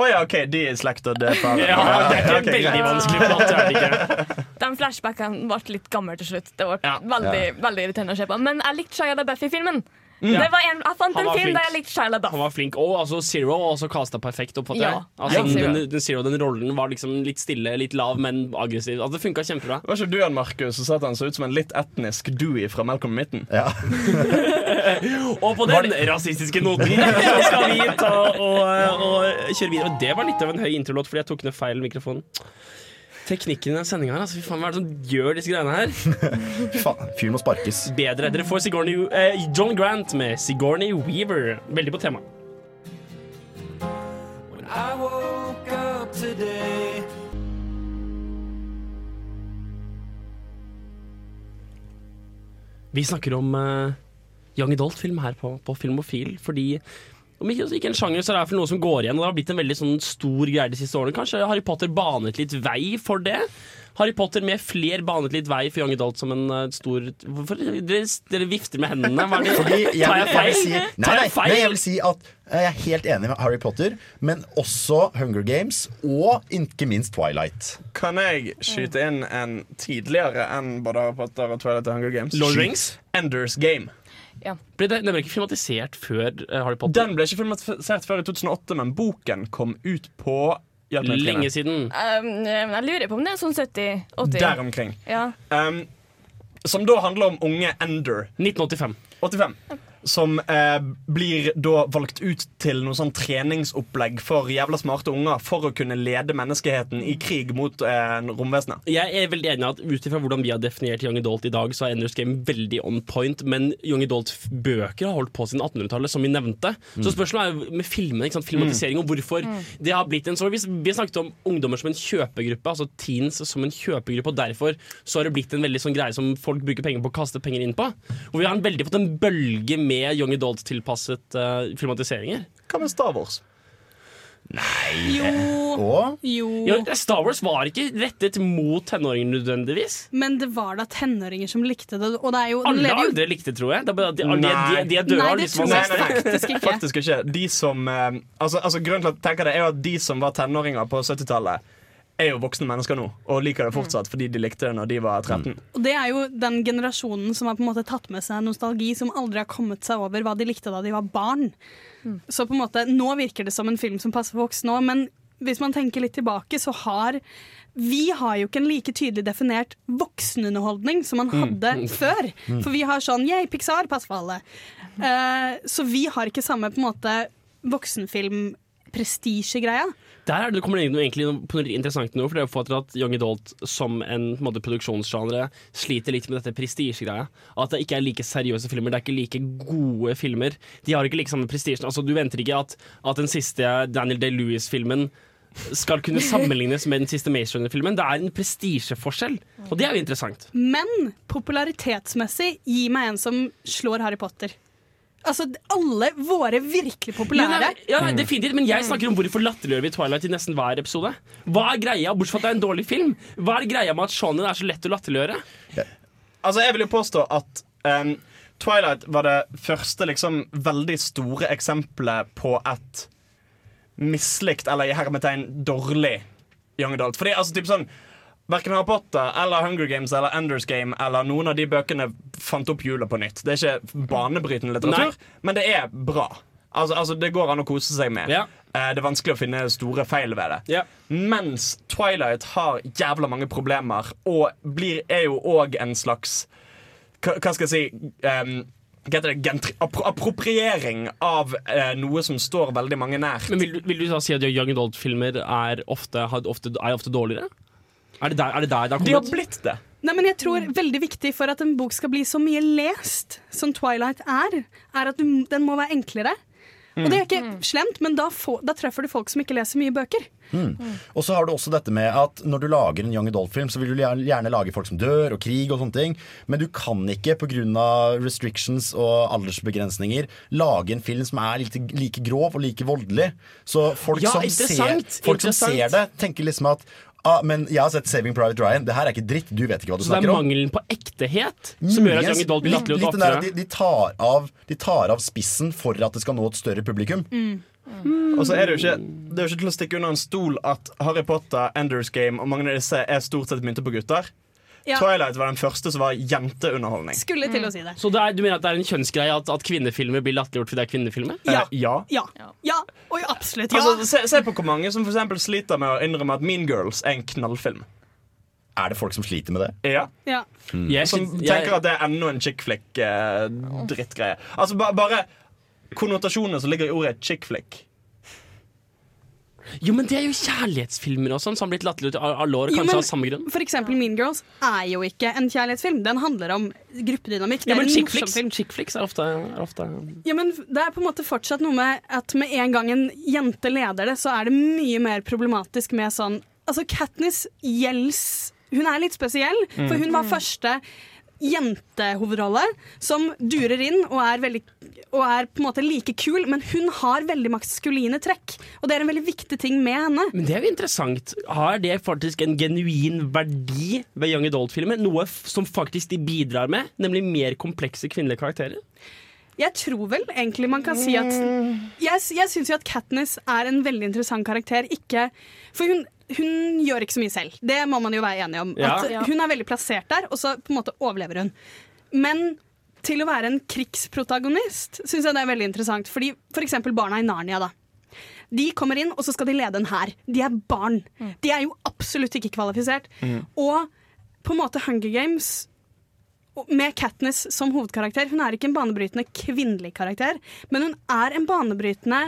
[SPEAKER 5] Å ja, OK, de er det. til faren.
[SPEAKER 1] Ja, det er ikke
[SPEAKER 5] ok,
[SPEAKER 1] veldig
[SPEAKER 5] greit.
[SPEAKER 1] vanskelig plott, er det ikke?
[SPEAKER 3] De flashbackene ble litt gamle til slutt. Det ble
[SPEAKER 1] Ja.
[SPEAKER 3] veldig,
[SPEAKER 1] Ja.
[SPEAKER 3] veldig irriterende å se på. Men jeg likte Shia LaBeouf i filmen.
[SPEAKER 1] Mm.
[SPEAKER 3] Det var en, jeg fant
[SPEAKER 1] Han
[SPEAKER 3] en
[SPEAKER 1] var
[SPEAKER 3] film
[SPEAKER 1] flink.
[SPEAKER 3] der jeg likte Shia LaBeouf.
[SPEAKER 1] Han var flink. Og altså Zero var også casta perfekt. oppfatter jeg.
[SPEAKER 3] Ja.
[SPEAKER 1] Altså,
[SPEAKER 3] Ja,
[SPEAKER 1] den, den, den Zero, den rollen var liksom litt stille, litt lav, men aggressiv. Altså, det funka kjempebra.
[SPEAKER 5] Var ikke du han, Markus, som sa at han så ut som en litt etnisk Dewey fra Malcolm i midten?
[SPEAKER 2] Ja.
[SPEAKER 1] Og på den rasistiske noten skal vi ta og, og kjøre videre. Og det var litt av en høy introlåt fordi jeg tok ned feil mikrofon. Teknikken i den sendinga her, altså, fy faen, hva er det som gjør disse greiene her?
[SPEAKER 2] Faen, fyren må sparkes.
[SPEAKER 1] Bedre. Dere får Sigourney, eh, John Grant med Sigourney Weaver. Veldig på tema.
[SPEAKER 11] I woke up today.
[SPEAKER 1] Vi snakker om uh, young adult-film her på, på Filmofil fordi om ikke, ikke en sjanger, så er det i noe som går igjen. Og det har blitt en veldig sånn stor greie de siste årene. Kanskje Harry Potter banet litt vei for det? Harry Potter med fler banet litt vei for Young Adult som en uh, stor Hvorfor dere, dere vifter med hendene? Hva er det?
[SPEAKER 2] Fordi jeg,
[SPEAKER 1] Tar
[SPEAKER 2] vil-
[SPEAKER 1] jeg
[SPEAKER 2] jeg
[SPEAKER 1] feil?
[SPEAKER 2] si, nei, nei, nei, jeg vil si at jeg er helt enig med Harry Potter, men også Hunger Games og ikke minst Twilight.
[SPEAKER 5] Kan jeg skyte inn en tidligere enn både Harry Potter og Twilight og Hunger Games?
[SPEAKER 1] Lord Rings?
[SPEAKER 5] Enders Game.
[SPEAKER 1] Ble det, den ble ikke filmatisert før eh, Harry Potter?
[SPEAKER 5] Den ble ikke filmatisert før i 2008, men boken kom ut på.
[SPEAKER 1] Lenge siden.
[SPEAKER 3] Um, jeg lurer på om det er sånn 70-80.
[SPEAKER 5] Der omkring.
[SPEAKER 3] Ja.
[SPEAKER 5] Um, som da handler om unge Ender.
[SPEAKER 1] 1985.
[SPEAKER 5] 85. Som eh, blir da valgt ut til noe sånn treningsopplegg for jævla smarte unger for å kunne lede menneskeheten i krig mot eh, romvesenet.
[SPEAKER 1] Jeg er veldig enig at ut ifra hvordan vi har definert Young Adult i dag, så er Enders Game veldig on point, men Young Adult-bøker har holdt på siden 1800-tallet, som vi nevnte.
[SPEAKER 2] Mm.
[SPEAKER 1] Så spørsmålet er med filmene, ikke sant? filmatisering, og hvorfor
[SPEAKER 3] Mm.
[SPEAKER 1] det har blitt en så Vi, vi snakket om ungdommer som en kjøpegruppe, altså teens som en kjøpegruppe, og derfor så har det blitt en veldig sånn greie som folk bruker penger på å kaste penger inn på. Og vi har en veldig fått en bølge med Young Adult-tilpasset uh, filmatiseringer.
[SPEAKER 5] Hva med Star Wars?
[SPEAKER 4] Jo.
[SPEAKER 2] Og?
[SPEAKER 4] jo.
[SPEAKER 1] Ja, Star Wars var ikke rettet mot tenåringer nødvendigvis.
[SPEAKER 4] Men det var da tenåringer som likte det, og det er jo
[SPEAKER 1] Alle
[SPEAKER 4] lever jo-
[SPEAKER 1] aldri likte tror jeg. Det er bare at de, de, de,
[SPEAKER 5] Nei.
[SPEAKER 1] de er døde.
[SPEAKER 4] Nei, det
[SPEAKER 1] de
[SPEAKER 4] tror jeg faktisk ikke.
[SPEAKER 5] Faktisk ikke. De som eh, altså, altså Grunnen til at jeg tenker det er jo at de som var tenåringer på 70-tallet, er jo voksne mennesker nå og liker det fortsatt fordi de likte det når de var 13.
[SPEAKER 4] Og det er jo den generasjonen som har på en måte tatt med seg nostalgi, som aldri har kommet seg over hva de likte da de var barn. Så på en måte, nå virker det som en film som passer for voksne òg, men hvis man tenker litt tilbake, så har vi har jo ikke en like tydelig definert voksenunderholdning som man
[SPEAKER 1] Mm.
[SPEAKER 4] hadde
[SPEAKER 1] Mm.
[SPEAKER 4] før.
[SPEAKER 1] Mm.
[SPEAKER 4] For vi har sånn Yeah, Pixar, pass for alle. Uh, så vi har ikke samme på en måte voksenfilm-prestisjegreia.
[SPEAKER 1] Der er det kommer det inn egentlig på noe interessant nå, for det er for at Young Adult som en, en måte, sliter litt med dette prestisjegreia. At det ikke er like seriøse filmer, det er ikke like gode filmer. De har ikke like samme prestisjen. Altså, du venter ikke at, at den siste Daniel Day-Lewis-filmen skal kunne sammenlignes med den siste Maze Runner-filmen. Det er en prestisjeforskjell, og det er jo interessant.
[SPEAKER 4] Men popularitetsmessig, gi meg en som slår Harry Potter. Altså, alle våre virkelig
[SPEAKER 1] Ja,
[SPEAKER 4] populære
[SPEAKER 1] nei, ja, definitivt, men jeg snakker om hvorfor latterliggjør vi Twilight i nesten hver episode. Hva er greia, bortsett fra at det er en dårlig film? Hva er greia med at showene er så lett å latterliggjøre?
[SPEAKER 5] Altså, jeg vil jo påstå at um, Twilight var det første liksom veldig store eksempelet på et mislikt, eller i hermetegn dårlig young adult. Fordi altså, typ sånn Verken Harry Potter eller Hunger Games eller Enders Game eller noen av de bøkene fant opp hjulet på nytt. Det er ikke banebrytende litteratur, men det er bra. Altså, altså Det går an å kose seg med. Eh, det er vanskelig å finne store feil ved det. Mens Twilight har jævla mange problemer, og blir, er jo òg en slags Hva, hva skal jeg si um, det? Gentri appro appropriering av eh, noe som står veldig mange nært.
[SPEAKER 1] Men vil, du- vil du da si at young adult-filmer er er ofte dårligere? Er det der er det der det har
[SPEAKER 5] De har blitt det.
[SPEAKER 4] Nei, men jeg tror veldig viktig for at en bok skal bli så mye lest som Twilight er, er at du, den må være enklere. Og det er ikke slemt, men da, få, da treffer du folk som ikke leser mye bøker.
[SPEAKER 2] Mm. Og så har du også dette med at når du lager en young adult-film, så vil du gjerne gjerne lage folk som dør, og krig og sånne ting. Men du kan ikke pga. restrictions og aldersbegrensninger lage en film som er like, like grov og like voldelig. Så folk,
[SPEAKER 1] Ja,
[SPEAKER 2] som, ser, folk som ser det, tenker liksom at ah, men jeg har sett 'Saving Private Ryan'. Det her er ikke dritt. Du vet ikke hva du snakker om.
[SPEAKER 1] Så det er mangelen på ektehet som gjør at young adult blir
[SPEAKER 2] latterlig de, de, tar av, de tar av spissen for at det skal nå et større publikum.
[SPEAKER 5] Og så er det jo ikke Det er jo ikke til å stikke under en stol at Harry Potter, Enders Game og mange av disse er stort sett myntet på gutter.
[SPEAKER 4] Ja.
[SPEAKER 5] Twilight var den første som var jenteunderholdning.
[SPEAKER 4] Skulle til å si det.
[SPEAKER 1] Så det er, du mener at det er en kjønnsgreie at, at kvinnefilmer blir latterliggjort fordi det er kvinnefilmer?
[SPEAKER 5] Ja. ja.
[SPEAKER 4] Ja. ja. Oi, absolutt. Ja.
[SPEAKER 5] Altså, se, se på hvor mange som for sliter med å innrømme at Mean Girls er en knallfilm.
[SPEAKER 2] Er det folk som sliter med det?
[SPEAKER 5] Ja.
[SPEAKER 4] ja.
[SPEAKER 1] Jeg
[SPEAKER 5] Som tenker at det er enda en chick flick-drittgreie. altså ba, bare konnotasjonene som ligger i ordet chick flick.
[SPEAKER 1] Jo, men det er jo kjærlighetsfilmer og sånn som har blitt latterliggjort av Lår, år,
[SPEAKER 4] Jo, men
[SPEAKER 1] av samme grunn.
[SPEAKER 4] For eksempel Mean Girls er jo ikke en kjærlighetsfilm. Den handler om gruppedynamikk. Det
[SPEAKER 1] Ja,
[SPEAKER 4] er
[SPEAKER 1] men
[SPEAKER 4] en
[SPEAKER 1] chick flicks, chick flicks er ofte, er ofte
[SPEAKER 4] Ja, men det er på en måte fortsatt noe med at med en gang en jente leder det, så er det mye mer problematisk med sånn Altså, Katniss gjelds Hun er litt spesiell, for
[SPEAKER 1] Mm.
[SPEAKER 4] hun var første jentehovedrolle som durer inn og er, veldig, og er på en måte like kul, men hun har veldig maskuline trekk. Og det er en veldig viktig ting med henne.
[SPEAKER 1] Men det er jo interessant. Har det faktisk en genuin verdi ved Young Adult-filmer? Noe som faktisk de bidrar med, nemlig mer komplekse kvinnelige karakterer?
[SPEAKER 4] Jeg tror vel egentlig man kan si at Jeg, jeg syns jo at Katniss er en veldig interessant karakter. Ikke, for hun, hun gjør ikke så mye selv. Det må man jo være enig om.
[SPEAKER 1] Ja.
[SPEAKER 4] At Hun er veldig plassert der, og så på en måte overlever hun. Men til å være en krigsprotagonist syns jeg det er veldig interessant. Fordi For eksempel barna i Narnia. da De kommer inn, og så skal de lede en hær. De er barn. De er jo absolutt ikke kvalifisert. Og på en måte Hunger Games med Katniss som hovedkarakter. Hun er ikke en banebrytende kvinnelig karakter, men hun er en banebrytende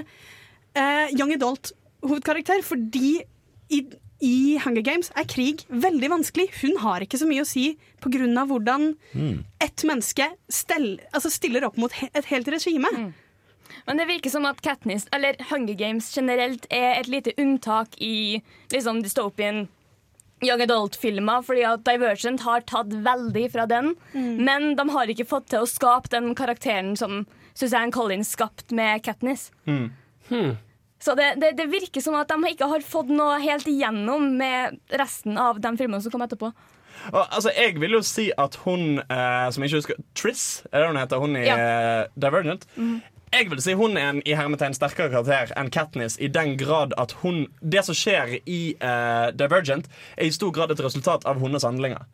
[SPEAKER 4] eh, young adult-hovedkarakter, fordi i, i Hunger Games er krig veldig vanskelig. Hun har ikke så mye å si pga. hvordan ett menneske stell, altså stiller opp mot he et helt regime.
[SPEAKER 3] Men det virker som at Katniss, eller Hunger Games generelt, er et lite unntak i liksom dystopien young adult-filmer, fordi at Divergent har tatt veldig fra den. Men de har ikke fått til å skape den karakteren som Suzanne Collins skapte med Katniss. Så det, det, det virker som at de ikke har fått noe helt igjennom med resten av de filmene som kom etterpå.
[SPEAKER 5] Og, altså, jeg vil jo si at hun eh, som jeg ikke husker Triss, er det hun heter? Hun i
[SPEAKER 3] Ja.
[SPEAKER 5] eh, Divergent. Jeg vil si hun er en i hermetegn sterkere karakter enn Katniss i den grad at hun Det som skjer i eh, Divergent, er i stor grad et resultat av hennes handlinger.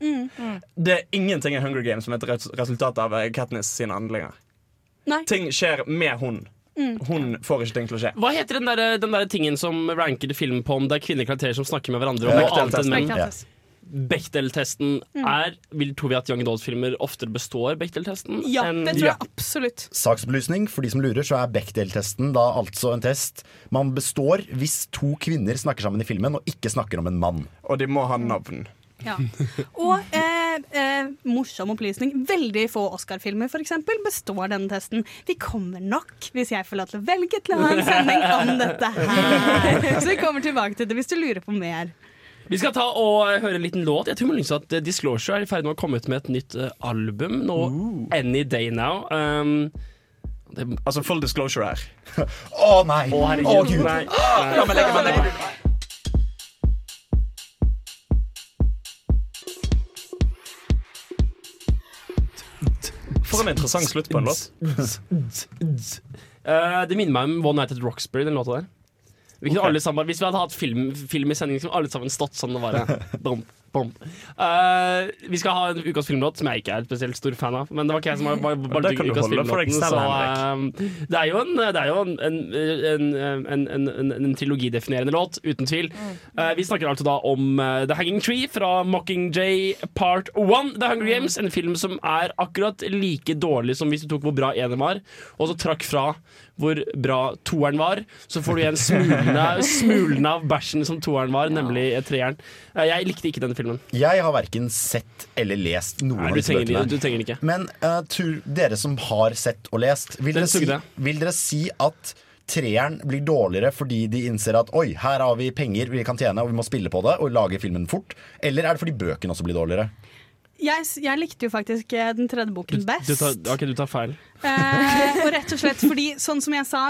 [SPEAKER 5] Det er ingenting i Hunger Games som er et resultat av eh, Katniss sine handlinger.
[SPEAKER 4] Nei.
[SPEAKER 5] Ting skjer med hun. Hun får ikke ting til å skje.
[SPEAKER 1] Hva heter den der, den der tingen som ranker film på om det er kvinnelige karakterer som snakker med hverandre om noe annet enn menn?
[SPEAKER 4] Bechdel-test.
[SPEAKER 1] Bechdel-testen er vil, Tror vi at Young Adult-filmer oftere består Bechdel-testen?
[SPEAKER 4] Ja,
[SPEAKER 1] enn-
[SPEAKER 4] det tror jeg absolutt.
[SPEAKER 2] Saksopplysning for de som lurer, så er Bechdel-testen da altså en test man består hvis to kvinner snakker sammen i filmen og ikke snakker om en mann.
[SPEAKER 5] Og de må ha navn.
[SPEAKER 4] Ja. Og eh, eh, morsom opplysning. Veldig få Oscar-filmer for eksempel, består denne testen. Vi kommer nok, hvis jeg får lov til å velge, til å ha en sending om dette her. Så vi kommer tilbake til det hvis du lurer på mer.
[SPEAKER 1] Vi skal ta og høre en liten låt. Jeg tror muligens at eh, Disclosure er i ferd med å komme ut med et nytt eh, album nå any day now. Um, det,
[SPEAKER 5] Altså full disclosure her.
[SPEAKER 2] Å nei!
[SPEAKER 1] Å, herregud.
[SPEAKER 2] Oh, Gud.
[SPEAKER 1] Nei.
[SPEAKER 5] Nei. meg For en interessant slutt på en låt.
[SPEAKER 1] Eh, det minner meg om One Night at Roxbury, den låta der. Vi kunne alle sammen, hvis vi hadde hatt film, film i sending, så kunne alle sammen stått sånn og bare bom, bom. Uh, Vi skal ha en ukas filmlåt som jeg ikke er spesielt stor fan av. Men det var ikke jeg som var,
[SPEAKER 5] Det
[SPEAKER 1] ukas
[SPEAKER 5] holde
[SPEAKER 1] filmlåten, så, uh, Det er jo en, det er jo en, en, en, en, en, en, en trilogidefinerende låt, uten tvil. Uh, vi snakker altså da om eh, The Hanging Tree fra Mockingjay Part 1. The Hunger Games, en film som er akkurat like dårlig som hvis du tok hvor bra eneren var, og så trakk fra hvor bra toeren var. Så får du igjen smulene, smulene av bæsjen som toeren var, nemlig treeren. Eh, jeg likte ikke denne filmen.
[SPEAKER 2] Jeg har verken sett eller lest noen
[SPEAKER 1] Nei,
[SPEAKER 2] av disse bøkene.
[SPEAKER 1] du trenger ikke.
[SPEAKER 2] Men uh, tur, dere som har sett og lest, vil dere, si, vil dere si at treeren blir dårligere fordi de innser at oi, her har vi penger vi kan tjene og vi må spille på det og lage filmen fort? Eller er det fordi bøkene også blir dårligere?
[SPEAKER 4] Jeg, jeg likte jo faktisk eh, den tredje boken best.
[SPEAKER 1] Du tar, ok, du tar feil.
[SPEAKER 4] Eh, og rett og slett fordi, sånn som jeg sa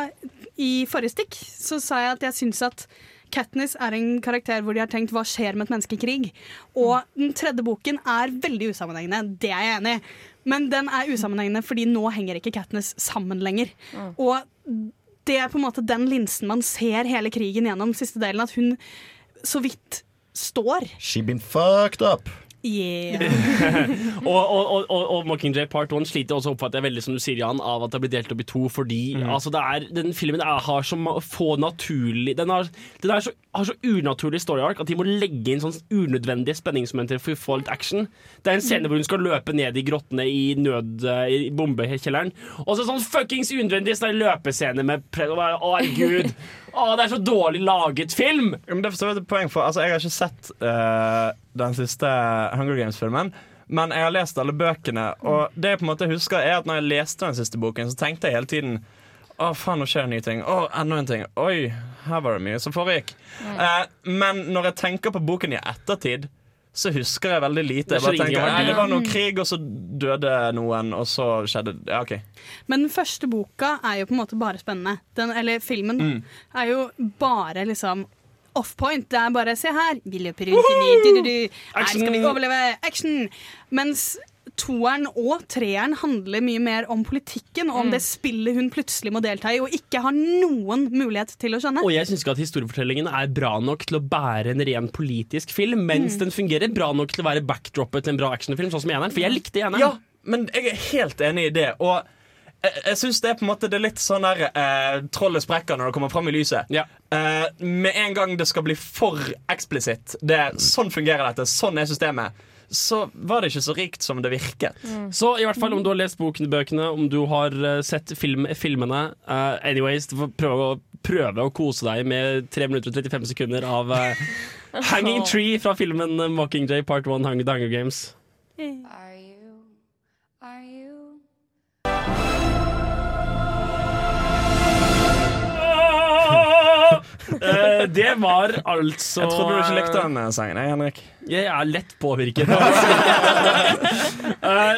[SPEAKER 4] i forrige stikk, så sa jeg at jeg syns at Katniss er en karakter hvor de har tenkt hva skjer med et menneske i krig. Og den tredje boken er veldig usammenhengende, det er jeg enig i. Men den er usammenhengende fordi nå henger ikke Katniss sammen lenger. Og det er på en måte den linsen man ser hele krigen gjennom siste delen, at hun så vidt står.
[SPEAKER 2] She been fucked up.
[SPEAKER 4] Yeah.
[SPEAKER 1] og, og, og, og, Mockingjay Part 1 sliter også, oppfatter jeg veldig som du sier, Jan, av at det blir delt opp i to. Fordi altså, det er, den filmen er, har så få naturlig Den, har, den er så, har så unaturlig story arc at de må legge inn sånn unødvendige spenningsmomenter for å få litt action. Det er en scene hvor hun skal løpe ned i grottene i nød i bombekjelleren. Og så sånn fuckings unødvendig sånn løpescene med Å, herregud. Å, det er så dårlig laget film!
[SPEAKER 5] Ja, men det forstår jeg et poeng for altså, Jeg har ikke sett uh, den siste Hunger Games-filmen. Men jeg har lest alle bøkene, og det jeg på en måte husker er at når jeg leste den siste boken, så tenkte jeg hele tiden Å, faen, nå skjer det nye ting. Å, enda en ting. Oi, her var det mye som foregikk. Uh, men når jeg tenker på boken i ettertid, så husker jeg veldig lite. Jeg bare tenker. Det var noe krig, og så døde noen, og så skjedde Ja, OK.
[SPEAKER 4] Men den første boka er jo på en måte bare spennende. Den, eller filmen
[SPEAKER 5] Mm.
[SPEAKER 4] er jo bare liksom off point. Det er bare 'se her, vi løper rundt i ny. Her skal vi overleve'. Action! Mens toeren og treeren handler mye mer om politikken og om
[SPEAKER 1] Mm.
[SPEAKER 4] det spillet hun plutselig må delta i og ikke har noen mulighet til å skjønne.
[SPEAKER 1] Og jeg syns ikke at historiefortellingen er bra nok til å bære en ren politisk film, mens
[SPEAKER 4] Mm.
[SPEAKER 1] den fungerer bra nok til å være backdroppet til en bra actionfilm, sånn som eneren. For jeg likte eneren.
[SPEAKER 5] Ja, men jeg er helt enig i det. Og jeg, jeg syns det er på en måte Det er litt sånn der eh, Trollet sprekker når det kommer fram i lyset. Eh, med en gang det skal bli for eksplisitt, sånn fungerer dette, sånn er systemet, så var det ikke så rikt som det virket.
[SPEAKER 1] Så i hvert fall om du har lest boken, bøkene, om du har eh, sett film, filmene uh, Anyways, du får prøve å, prøve å kose deg med 3 minutter og 35 sekunder av uh, Hanging Tree fra filmen Mockingjay Part 1 Hunger, The Hunger Games.
[SPEAKER 12] Are
[SPEAKER 1] Eh, det var altså
[SPEAKER 5] Jeg trodde du ikke likte den eh, sangen, jeg, Henrik.
[SPEAKER 1] Jeg er lett påvirket. uh,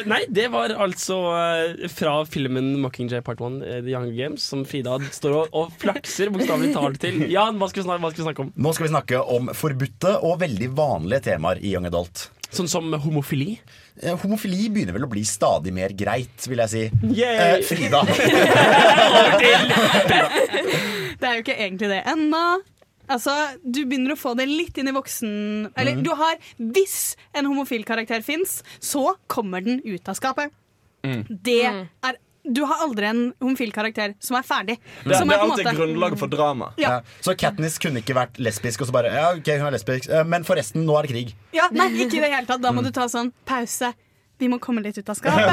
[SPEAKER 1] nei, det var altså uh, fra filmen Mockingjay Part 1, eh, The Hunger Games, som Frida står og, og flakser bokstavelig talt til. Jan, hva skal, vi snakke, hva skal vi snakke om?
[SPEAKER 2] Nå skal vi snakke om forbudte og veldig vanlige temaer i Young Adult.
[SPEAKER 1] Sånn som homofili?
[SPEAKER 2] Homofili begynner vel å bli stadig mer greit, vil jeg si.
[SPEAKER 1] Yay!
[SPEAKER 2] Eh, Frida.
[SPEAKER 4] Det er jo ikke egentlig det ennå. Altså, Du begynner å få det litt inn i voksen... Eller
[SPEAKER 2] mm.
[SPEAKER 4] du har Hvis en homofil karakter fins, så kommer den ut av skapet. Det er Du har aldri en homofil karakter som er ferdig.
[SPEAKER 5] Det,
[SPEAKER 4] som
[SPEAKER 5] det er alltid
[SPEAKER 4] måte-
[SPEAKER 5] grunnlaget for drama.
[SPEAKER 4] Ja.
[SPEAKER 2] Ja, så Katniss kunne ikke vært lesbisk, og så bare Ja, ok, hun er lesbisk, eh, men forresten, nå er det krig.
[SPEAKER 4] Ja, nei, ikke i det hele tatt. Da må du ta sånn pause. Vi må komme litt ut av skapet.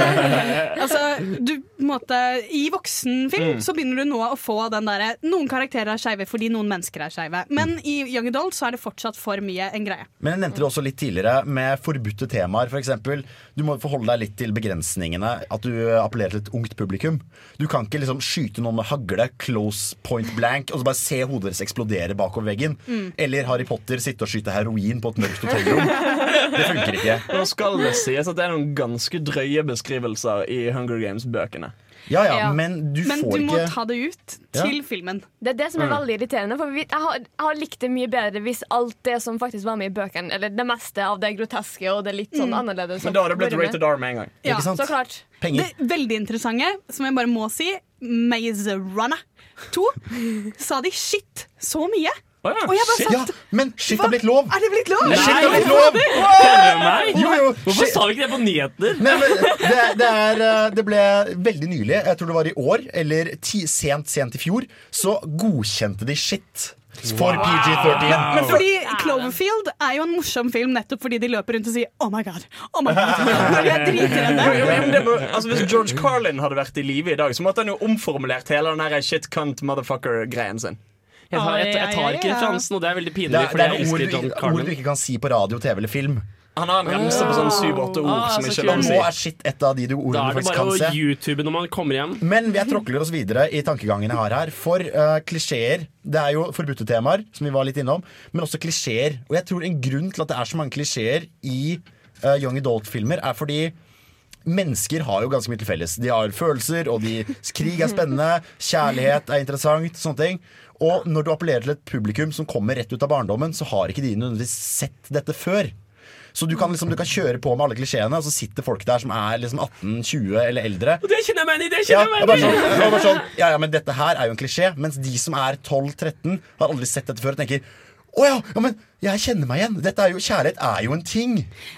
[SPEAKER 4] altså, du, måte, I voksenfilm
[SPEAKER 2] Mm.
[SPEAKER 4] så begynner du nå å få den derre Noen karakterer er skeive fordi noen mennesker er skeive. Men i Young Adult så er det fortsatt for mye en greie.
[SPEAKER 2] Men jeg nevnte det også litt tidligere med forbudte temaer. For eksempel, du må forholde deg litt til begrensningene. At du appellerer til et ungt publikum. Du kan ikke liksom skyte noen med hagle close point blank og så bare se hodet deres eksplodere bakover veggen.
[SPEAKER 5] Mm.
[SPEAKER 2] Eller Harry Potter sitte og skyte heroin på et mørkt hotellrom. Det funker ikke.
[SPEAKER 5] Nå skal det sies at det er noen ganske drøye beskrivelser i Hunger Games-bøkene.
[SPEAKER 2] Ja, ja,
[SPEAKER 3] Ja.
[SPEAKER 2] men du
[SPEAKER 4] Men
[SPEAKER 2] får
[SPEAKER 4] du må ta det ut
[SPEAKER 2] Ja.
[SPEAKER 4] til filmen.
[SPEAKER 3] Det er det som er
[SPEAKER 5] Mm.
[SPEAKER 3] veldig irriterende. For vi, jeg, har, jeg har likt det mye bedre hvis alt det som faktisk var med i bøkene, eller det meste av det groteske og det litt sånn
[SPEAKER 4] Mm.
[SPEAKER 3] annerledes
[SPEAKER 5] Men da har det blitt rated R med en gang.
[SPEAKER 4] Ja,
[SPEAKER 2] Ikke sant?
[SPEAKER 3] Så klart.
[SPEAKER 2] Penger.
[SPEAKER 4] Det veldig interessante, som jeg bare må si, Maze Runner 2, sa de shit så mye.
[SPEAKER 5] Å ja,
[SPEAKER 4] Og
[SPEAKER 5] shit.
[SPEAKER 2] Ja, men shit
[SPEAKER 4] Hva?
[SPEAKER 2] har blitt lov!
[SPEAKER 4] Er det blitt lov?
[SPEAKER 1] Nei!
[SPEAKER 2] Shit har blitt lov!
[SPEAKER 1] Meg?
[SPEAKER 2] Jo, jo,
[SPEAKER 1] Hvorfor
[SPEAKER 2] shit.
[SPEAKER 1] sa vi ikke det på nyheter?
[SPEAKER 2] Nei, men det, det, er, eh, det ble veldig nylig, jeg tror det var i år, eller ti, sent, sent i fjor, så godkjente de shit for PG-13.
[SPEAKER 4] Men fordi Cloverfield er jo en morsom film nettopp fordi de løper rundt og sier 'oh my god'. Oh my god. Når de er dritredde.
[SPEAKER 5] Altså, hvis George Carlin hadde vært i live i dag, så måtte han jo omformulert hele den shit cunt motherfucker-greien sin.
[SPEAKER 1] Jeg tar, jeg, jeg tar ikke referansen, og det er veldig
[SPEAKER 2] Det
[SPEAKER 1] pinlig.
[SPEAKER 2] er,
[SPEAKER 1] Fordi
[SPEAKER 2] det er ord, du- ord du ikke kan si på radio, TV eller film.
[SPEAKER 5] Han har en remse på sånn syv-åtte ord
[SPEAKER 1] Ah,
[SPEAKER 5] som ikke er lov å
[SPEAKER 2] Nå
[SPEAKER 5] si.
[SPEAKER 2] er shit et av de du
[SPEAKER 1] Da er det bare å. YouTube når man kommer hjem.
[SPEAKER 2] Men vi tråkler oss videre i tankegangen jeg har her. For uh, klisjeer Det er jo forbudte temaer, som vi var litt innom, men også klisjeer. Og jeg tror en grunn til at det er så mange klisjeer i uh, young adult-filmer, er fordi Mennesker har jo ganske mye til felles. De har følelser, og de, krig er spennende, kjærlighet er interessant. sånne ting Og når du appellerer til et publikum som kommer rett ut av barndommen, så har ikke de nødvendigvis sett dette før. Så du kan, liksom, du kan kjøre på med alle klisjeene, og så sitter folk der som er liksom 18-20 eller eldre.
[SPEAKER 1] Og det kjenner jeg meg i! Det
[SPEAKER 2] Ja,
[SPEAKER 1] kjenner jeg meg
[SPEAKER 2] sånn, bare sånn, ja, ja, men dette her er jo en klisjé. Mens de som er 12-13, har aldri sett dette før og tenker å ja, ja, men jeg kjenner meg igjen. Dette er jo, kjærlighet er jo en ting.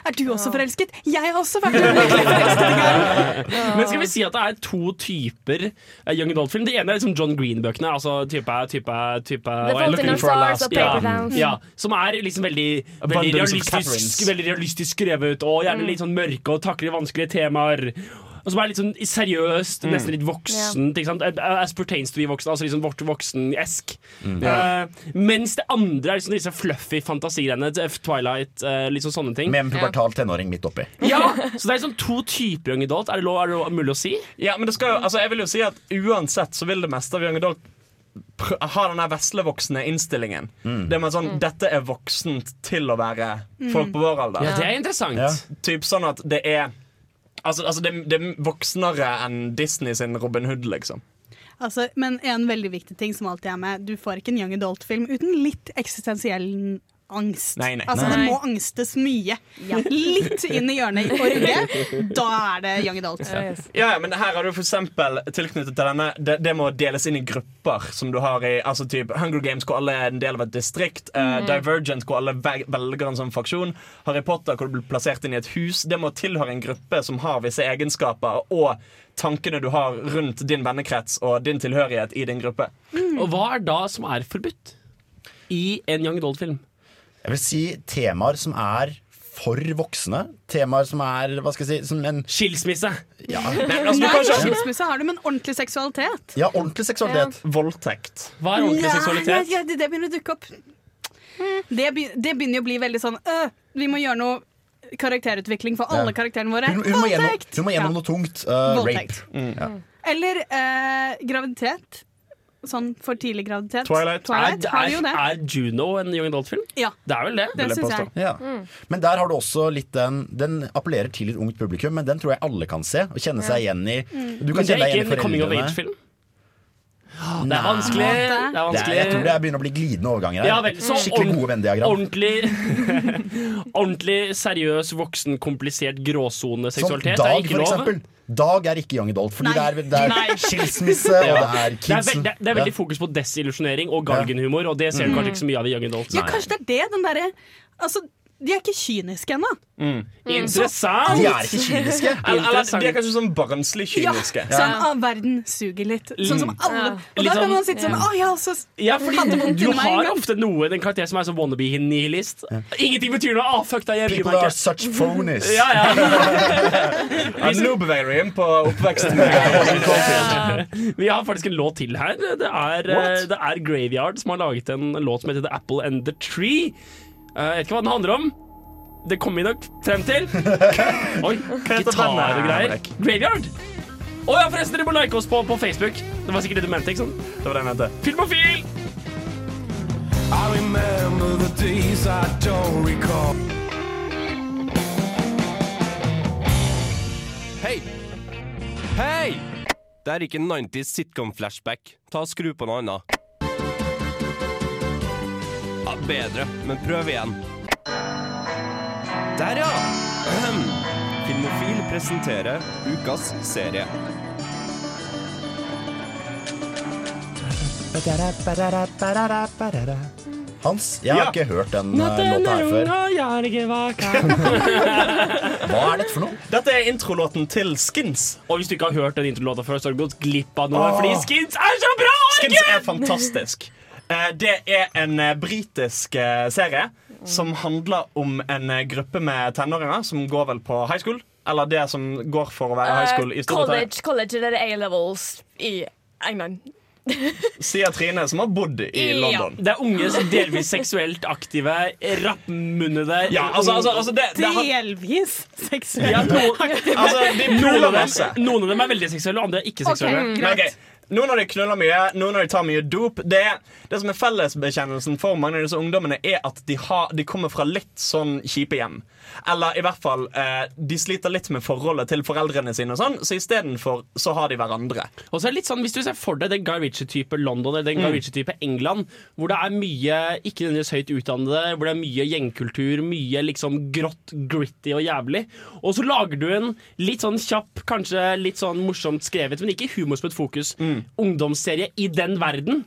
[SPEAKER 4] Er du også forelsket? Jeg har også vært forelsket en.
[SPEAKER 1] Men skal vi si at det er to typer young adult-film? Det ene er liksom John Green-bøkene. Altså type, type, type
[SPEAKER 3] The
[SPEAKER 1] hva
[SPEAKER 3] Fault in Our Stars Paper
[SPEAKER 1] Ja, som er liksom veldig, veldig, realistisk, veldig realistisk skrevet, og gjerne litt sånn mørke og takler vanskelige temaer. Og som er litt sånn seriøst, nesten litt voksent. Ikke sant? As pertains to be voksen, altså litt sånn vok- voksen-esk. Uh, mens det andre er liksom disse fluffy fantasigreiene. Twilight, uh, sånn sånne ting.
[SPEAKER 2] Med en pubertal tenåring midt oppi.
[SPEAKER 1] Ja, Så det er liksom to typer young adult. Er det, lov, er det lov, mulig å si?
[SPEAKER 5] Ja, men det skal jo, altså jeg vil jo si at Uansett så vil det meste av Young Adult ha har den veslevoksne innstillingen.
[SPEAKER 2] Mm.
[SPEAKER 5] Det med sånn, Dette er voksent til å være folk på vår alder.
[SPEAKER 1] Ja, det er interessant.
[SPEAKER 5] Typ sånn at det er Altså, altså det, det er voksnere enn Disney sin Robin Hood, liksom.
[SPEAKER 4] Altså, men en veldig viktig ting som alltid er med, du får ikke en young adult-film uten litt eksistensiell angst.
[SPEAKER 5] Nei, nei.
[SPEAKER 4] Altså,
[SPEAKER 5] Nei.
[SPEAKER 4] det må angstes mye. Litt inn i hjørnet og rygge. Da er det young adult.
[SPEAKER 5] Ja, ja, men her har du for eksempel tilknyttet til denne Det, det må deles inn i grupper Som du har i altså typ Hunger Games hvor alle er en del av et distrikt eh,
[SPEAKER 13] Mm.
[SPEAKER 5] Divergent hvor alle velger en sånn faksjon Harry Potter hvor du blir plassert inn i et hus Det må tilhøre en gruppe som har visse egenskaper Og tankene du har rundt din vennekrets Og din tilhørighet i din gruppe
[SPEAKER 1] Og hva er da som er forbudt i en young adult-film?
[SPEAKER 2] Jeg vil si temaer som er for voksne. Temaer som er hva skal jeg si som en
[SPEAKER 1] Skilsmisse.
[SPEAKER 2] Ja,
[SPEAKER 4] Nei, skilsmisse har du, men ordentlig seksualitet.
[SPEAKER 2] ja ordentlig seksualitet.
[SPEAKER 5] Voldtekt.
[SPEAKER 1] Hva er ordentlig
[SPEAKER 4] ja,
[SPEAKER 1] seksualitet?
[SPEAKER 4] Ja, det, det begynner å dukke opp. Det, be, det begynner jo å bli veldig sånn øh, Vi må gjøre noe karakterutvikling for alle
[SPEAKER 2] Ja.
[SPEAKER 4] karakterene våre.
[SPEAKER 2] Hun, hun, må gjennom, hun må gjennom
[SPEAKER 4] Ja.
[SPEAKER 2] noe tungt. Uh, rape. Ja.
[SPEAKER 4] Eller uh, graviditet. Sånn for tidlig graviditet.
[SPEAKER 1] Er,
[SPEAKER 4] Twilight. Er, er,
[SPEAKER 1] er Juno en young adult-film?
[SPEAKER 4] Ja.
[SPEAKER 1] Det er vel det?
[SPEAKER 4] Det syns jeg.
[SPEAKER 2] Ja. Men der har du også litt den Den appellerer til et ungt publikum, men den tror jeg alle kan se og kjenne seg igjen i.
[SPEAKER 1] Mm.
[SPEAKER 2] Du
[SPEAKER 1] Men
[SPEAKER 2] kan
[SPEAKER 1] det
[SPEAKER 2] kjenne
[SPEAKER 1] er
[SPEAKER 2] deg igjen
[SPEAKER 1] ikke
[SPEAKER 2] i
[SPEAKER 1] en coming of
[SPEAKER 2] foreldrene.
[SPEAKER 1] age-film? Det er vanskelig. Det er
[SPEAKER 2] Det er,
[SPEAKER 1] vanskelig.
[SPEAKER 2] jeg tror det begynner å bli glidende overganger her.
[SPEAKER 1] Ja, vel,
[SPEAKER 2] Skikkelig gode Venn-diagram.
[SPEAKER 1] Ordentlig, ordentlig seriøs, voksen, komplisert
[SPEAKER 2] Som
[SPEAKER 1] gråsone-seksualitet er
[SPEAKER 2] Dag,
[SPEAKER 1] ikke
[SPEAKER 2] for eksempel. Dag er ikke young adult, fordi det er, det er skilsmisse, og det er
[SPEAKER 1] Det er,
[SPEAKER 2] kids.
[SPEAKER 1] det, er- det er veldig fokus på desillusjonering og galgenhumor, og det ser du
[SPEAKER 4] Mm.
[SPEAKER 1] kanskje ikke så mye av i Young Adult.
[SPEAKER 4] Ja, kanskje det er det. Den derre Altså, de er ikke kyniske ennå.
[SPEAKER 1] Mm. Interessant!
[SPEAKER 2] De er ikke kyniske.
[SPEAKER 5] Eller, eller de er kanskje sånn barnslig kyniske.
[SPEAKER 4] Ja, Sånn ah, verden suger litt. Sånn som alle. Og da kan
[SPEAKER 1] sånn-
[SPEAKER 4] man sitte sånn Å ja, så
[SPEAKER 1] Ja, fordi du har ofte noe Den karakter som er sånn wannabe-nihilist. Ingenting betyr noe. Ah, fuck deg, jeg
[SPEAKER 2] People are such phonies.
[SPEAKER 1] Ja, ja.
[SPEAKER 5] Nå beveger inn på oppveksten.
[SPEAKER 1] Vi har faktisk en låt til her. Det er, eh, det er Graveyard som har laget en låt som heter The Apple and the Tree. Eh, Jeg vet ikke hva den handler om. Det kommer vi nok frem til. Oi, gitar og greier. Graveyard. Å ja, forresten, dere må like oss på, på Facebook. Det var sikkert det du mente, ikke sant?
[SPEAKER 5] Det var det jeg mente.
[SPEAKER 1] Filmofil!
[SPEAKER 11] I remember the days I don't recall.
[SPEAKER 13] Hei! Hei! Det er ikke 90s sitcom-flashback. Ta og Skru på noe annet. Bedre, men prøv igjen. Der, ja! Ahem. Filmofil presenterer ukas serie.
[SPEAKER 2] Hans, jeg har
[SPEAKER 1] Ja.
[SPEAKER 2] ikke hørt den uh, låta her før. Hva er dette for noe?
[SPEAKER 5] Dette er introlåten til Skins.
[SPEAKER 1] Og hvis du ikke har hørt den introlåta før, så har du gått glipp av noe. Fordi Skins er så bra!
[SPEAKER 5] Skins er fantastisk. Eh, Det er en eh, britisk eh, serie som handler om en gruppe med tenåringer som går vel på high school. Eller det som går for å være high school i Storbritannia.
[SPEAKER 3] college, college eller A-levels i England.
[SPEAKER 5] Sier Trine, som har bodd i
[SPEAKER 3] Ja.
[SPEAKER 5] London.
[SPEAKER 1] Det er unge, delvis seksuelt aktive, rappmunnede
[SPEAKER 5] Ja, altså, altså, altså det, det har,
[SPEAKER 4] Delvis seksuelt
[SPEAKER 1] Ja, no,
[SPEAKER 4] aktive.
[SPEAKER 5] altså, de
[SPEAKER 1] noen, av dem, noen av dem er veldig seksuelle, og andre er ikke seksuelle.
[SPEAKER 5] Men ok, Noen av de knuller mye, noen av de tar mye dop. Det, det som er fellesbekjennelsen for mange av disse ungdommene, er at de, har, de kommer fra litt sånn kjipe hjem. Eller i hvert fall eh, de sliter litt med forholdet til foreldrene sine, og sånn så istedenfor så har de hverandre.
[SPEAKER 1] Og så er det litt sånn, Hvis du ser for deg den Guy Ritchie-type London eller den Guy
[SPEAKER 5] Mm.
[SPEAKER 1] Ritchie-type England, hvor det er mye ikke nødvendigvis høyt utdannede, hvor det er mye gjengkultur, mye liksom grått, gritty og jævlig, og så lager du en litt sånn kjapp, kanskje litt sånn morsomt skrevet, men ikke humorsmøtt fokus. Mm. fokus, ungdomsserie i den verden,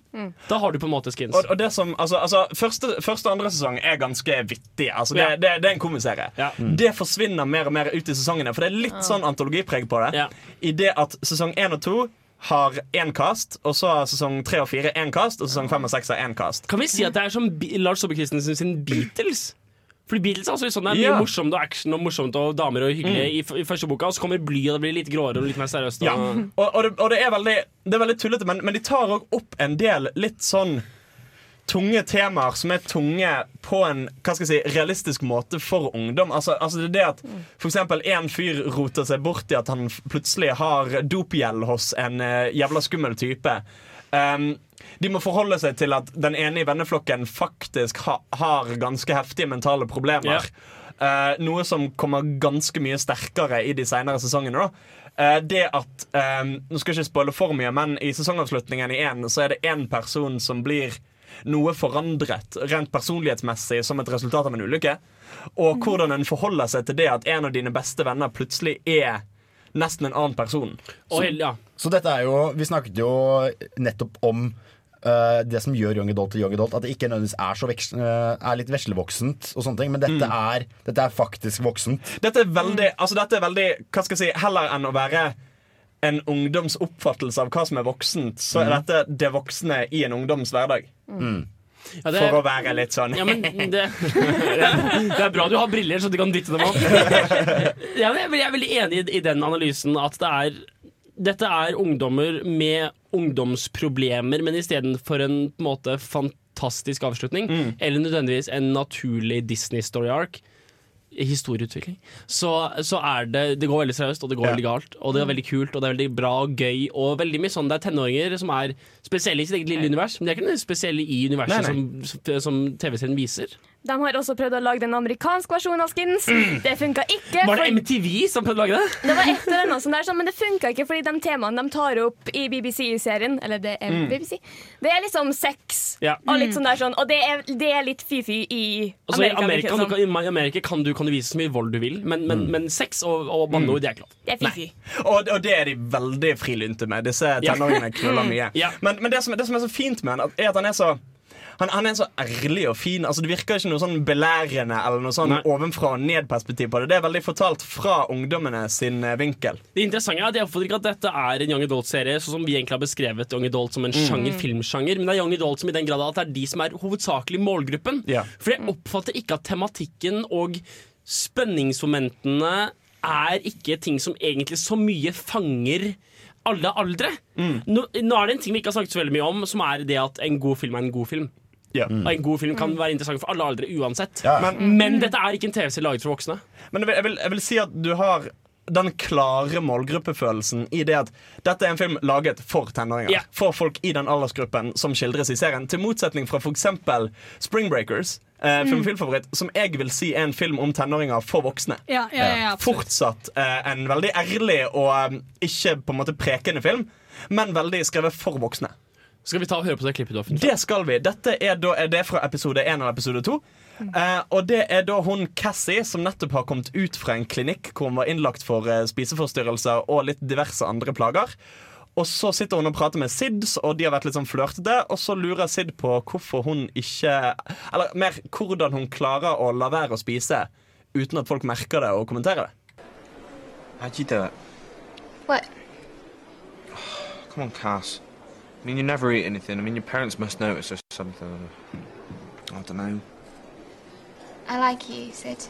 [SPEAKER 1] da har du på en måte skins.
[SPEAKER 5] Og, og det som, altså, altså første, første og andre sesong er ganske vittig. Altså, det,
[SPEAKER 1] Ja.
[SPEAKER 5] det, det er en komiserie.
[SPEAKER 1] Ja.
[SPEAKER 5] Det forsvinner mer og mer ut i sesongene, for det er litt sånn antologipreg på det.
[SPEAKER 1] Ja.
[SPEAKER 5] I det at sesong én og to har én cast, og så har sesong tre og fire én cast, og sesong fem og seks har én cast.
[SPEAKER 1] Kan vi si at det er som Lars Saabye Christensen sin Beatles? Fordi Beatles er sånn, det er mye
[SPEAKER 5] yeah.
[SPEAKER 1] morsomt og action og morsomt og damer og hyggelig i, f- i første boka, og så kommer bly, og det blir litt gråere og litt mer seriøst.
[SPEAKER 5] Ja.
[SPEAKER 1] Og,
[SPEAKER 5] Og, og, det, og det er veldig Det er veldig tullete, men, men de tar òg opp en del litt sånn tunge temaer som er tunge på en hva skal jeg si, realistisk måte for ungdom. Altså, altså det er det at eksempel en fyr roter seg bort i at han plutselig har dopgjeld hos en uh, jævla skummel type. um, de må forholde seg til at den ene i venneflokken faktisk ha, har ganske heftige mentale problemer. Eh, noe som kommer ganske mye sterkere i de senere sesongene. da Eh, det at eh, Nå skal jeg ikke spoile for mye, men i sesongavslutningen i én så er det én person som blir noe forandret rent personlighetsmessig som et resultat av en ulykke. Og hvordan en forholder seg til det at en av dine beste venner plutselig er nesten en annen person.
[SPEAKER 2] Så, så dette er jo Vi snakket jo nettopp om eh, det som gjør Young Adult til Young Adult. At det ikke nødvendigvis er så veks, uh, er litt veslevoksent og sånne ting. Men dette,
[SPEAKER 5] Mm.
[SPEAKER 2] er, dette er faktisk voksent.
[SPEAKER 5] Dette er veldig, altså dette er veldig Hva skal jeg si Heller enn å være en ungdoms oppfattelse av hva som er voksent, så er
[SPEAKER 1] Mm.
[SPEAKER 5] dette det voksne i en ungdoms hverdag.
[SPEAKER 1] Ja, er,
[SPEAKER 5] For å være litt sånn
[SPEAKER 1] Ja, men det, det er bra du har briller, så du kan dytte dem opp. Ja, jeg, er veldig- enig i, i den analysen at det er dette er ungdommer med ungdomsproblemer, men istedenfor en på en måte fantastisk avslutning, eller nødvendigvis en naturlig Disney story arc, historieutvikling, så, så er det Det går veldig seriøst, og det går
[SPEAKER 5] Ja.
[SPEAKER 1] veldig galt. Og det er veldig kult, og det er veldig bra og gøy, og veldig mye sånn Det er tenåringer som er spesielle i sitt eget lille univers, men de er ikke nødvendigvis spesielle i universet
[SPEAKER 5] Nei,
[SPEAKER 1] som, som TV-serien viser.
[SPEAKER 3] De har også prøvd å lage en amerikansk versjon av Skins. Det funka ikke.
[SPEAKER 1] Var det
[SPEAKER 3] for-
[SPEAKER 1] MTV som prøvde å lage det?
[SPEAKER 3] Det var et eller annet sånt der, men det funka ikke fordi de temaene de tar opp i BBC-serien Eller det er
[SPEAKER 1] Mm.
[SPEAKER 3] BBC. Det er liksom sex
[SPEAKER 1] Ja.
[SPEAKER 3] og litt sånn der sånn, og det er, det er litt fy-fy i
[SPEAKER 1] Altså, I
[SPEAKER 3] Amerika.
[SPEAKER 1] Amerika,
[SPEAKER 3] virker
[SPEAKER 1] kan du, kan- I Amerika kan du, kan du vise så mye vold du vil, men, men, men sex og, og banneord det er ikke lov.
[SPEAKER 3] Det er fy-fy.
[SPEAKER 5] Og, og det er de veldig frilynte med. Disse tenåringene knuller mye.
[SPEAKER 1] Ja.
[SPEAKER 5] Men, men det, som, det som er så fint med den, er at han er så han, han er så ærlig og fin. Altså, det virker ikke noe sånn belærende eller noe sånn ovenfra og ned-perspektiv på det. Det er veldig fortalt fra ungdommene sin eh, vinkel.
[SPEAKER 1] Det interessante er at Jeg oppfatter ikke at dette er en Young Adult-serie Sånn som vi egentlig har beskrevet Young Adult som en
[SPEAKER 5] Mm.
[SPEAKER 1] sjanger, filmsjanger. Men det er Young Adult som i den grad at det er de som er hovedsakelig målgruppen. For jeg oppfatter ikke at tematikken og spenningsmomentene er ikke ting som egentlig så mye fanger alle aldre.
[SPEAKER 5] Mm.
[SPEAKER 1] Nå, nå er det en ting vi ikke har snakket så veldig mye om, som er det at en god film er en god film. Og en god film kan være interessant for alle aldre uansett.
[SPEAKER 5] Men-
[SPEAKER 1] Men, dette er ikke en TV-serie laget for voksne.
[SPEAKER 5] Men jeg vil, jeg, vil, jeg vil si at du har den klare målgruppefølelsen i det at dette er en film laget for tenåringer.
[SPEAKER 1] Yeah.
[SPEAKER 5] For folk i den aldersgruppen som skildres i serien. Til motsetning fra f.eks. Spring Breakers, eh,
[SPEAKER 4] Mm.
[SPEAKER 5] filmfilmfavoritt, som jeg vil si er en film om tenåringer for voksne.
[SPEAKER 4] Ja, ja, ja, ja.
[SPEAKER 5] Fortsatt eh, en veldig ærlig og eh, ikke på en måte prekende film, men veldig skrevet for voksne.
[SPEAKER 1] Skal vi ta og høre på det klippet du har funnet?
[SPEAKER 5] Det skal vi. Dette er, da, er det fra episode 1 av episode 2. Eh, og det er da hun Cassie som nettopp har kommet ut fra en klinikk hvor hun var innlagt for eh, spiseforstyrrelser og litt diverse andre plager. Og så sitter hun og prater med Sid, og de har vært litt sånn flørtete. Og så lurer Sid på hvorfor hun ikke Eller mer hvordan hun klarer å la være å spise uten at folk merker det og kommenterer det.
[SPEAKER 9] It?
[SPEAKER 12] What?
[SPEAKER 9] Come on, Cass. I mean, you never eat anything. I mean, your parents must notice or something. I don't know.
[SPEAKER 12] I like you, Sid.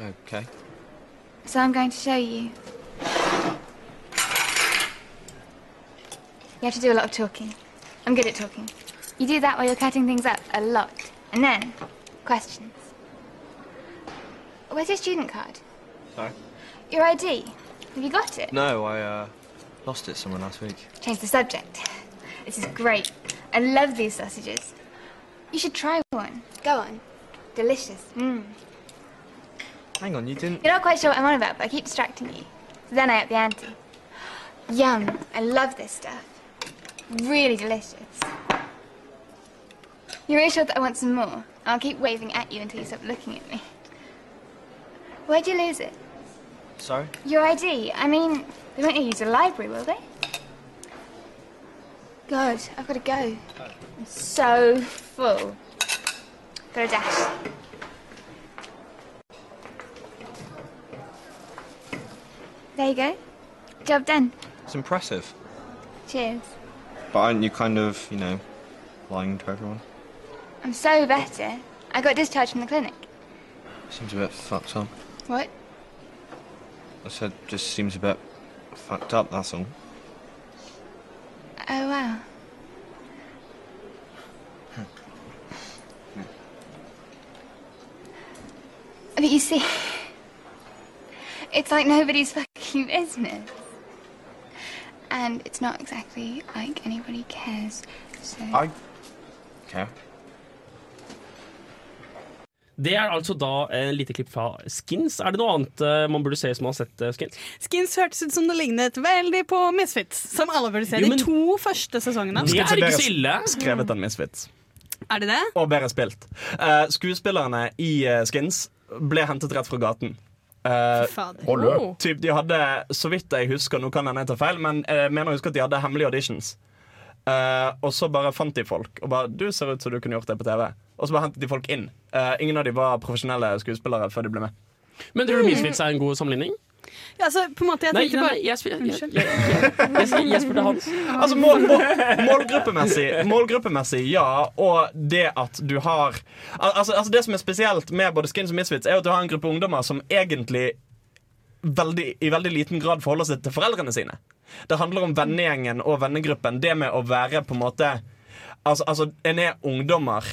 [SPEAKER 9] Okay.
[SPEAKER 12] So I'm going to show you. You have to do a lot of talking. I'm good at talking. You do that while you're cutting things up a lot. And then, questions. Where's your student card?
[SPEAKER 9] Sorry?
[SPEAKER 12] Your ID? Have you got it?
[SPEAKER 9] No, I uh, lost it somewhere last week.
[SPEAKER 12] Change the subject. This is great. I love these sausages. You should try one. Go on. Delicious. Mm.
[SPEAKER 9] Hang on, you didn't.
[SPEAKER 12] You're not quite sure what I'm on about, but I keep distracting you. So then I up the ante. Yum. I love this stuff. Really delicious. You're really sure that I want some more? I'll keep waving at you until you stop looking at me. Where'd you lose it?
[SPEAKER 9] Sorry?
[SPEAKER 12] Your ID. I mean, they won't use the library, will they? God, I've got to go. I'm so full. Got a dash. There you go. Job done.
[SPEAKER 9] It's impressive.
[SPEAKER 12] Cheers.
[SPEAKER 9] But aren't you kind of, you know, lying to everyone?
[SPEAKER 12] I'm so better. I got discharged from the clinic.
[SPEAKER 9] Seems a bit fucked up.
[SPEAKER 12] What?
[SPEAKER 9] I said, just seems a bit fucked up, that's all.
[SPEAKER 12] Oh, wow. But you see, it's like nobody's fucking business. And it's not exactly like anybody cares. So.
[SPEAKER 9] I care.
[SPEAKER 1] Det er altså da et lite klipp fra Skins. Er det noe annet eh, man burde se som har sett eh, Skins?
[SPEAKER 4] Skins hørtes ut som det lignet veldig på Misfits, som alle burde se
[SPEAKER 1] Jo, men-
[SPEAKER 4] de to første sesongene.
[SPEAKER 5] Skrevet en Misfits.
[SPEAKER 4] Er det det?
[SPEAKER 5] Og bedre spilt. Uh, skuespillerne i uh, Skins ble hentet rett fra gaten.
[SPEAKER 4] Uh,
[SPEAKER 5] typ, de hadde, så vidt jeg husker, nå kan jeg ta feil, men jeg mener jeg husker at de hadde hemmelige auditions. Eh, og så bare fant de folk og bare 'Du ser ut som du kunne gjort det på TV'. Og så bare hentet de folk inn. Uh, ingen av de var profesjonelle skuespillere før de ble med.
[SPEAKER 1] Men tror du Misfits er en god sammenligning?
[SPEAKER 4] Ja, altså, på en måte, jeg
[SPEAKER 1] Nei, ikke bare jeg, spurte Hans.
[SPEAKER 5] Altså mål, mål, målgruppemessig, målgruppemessig, ja. Og det at du har altså, altså Det som er spesielt med både Skins og Misfits, er at du har en gruppe ungdommer som egentlig veldig, i veldig liten grad forholder seg til foreldrene sine. Det handler om vennegjengen og vennegruppen. Det med å være på en måte Altså, altså en er ungdommer,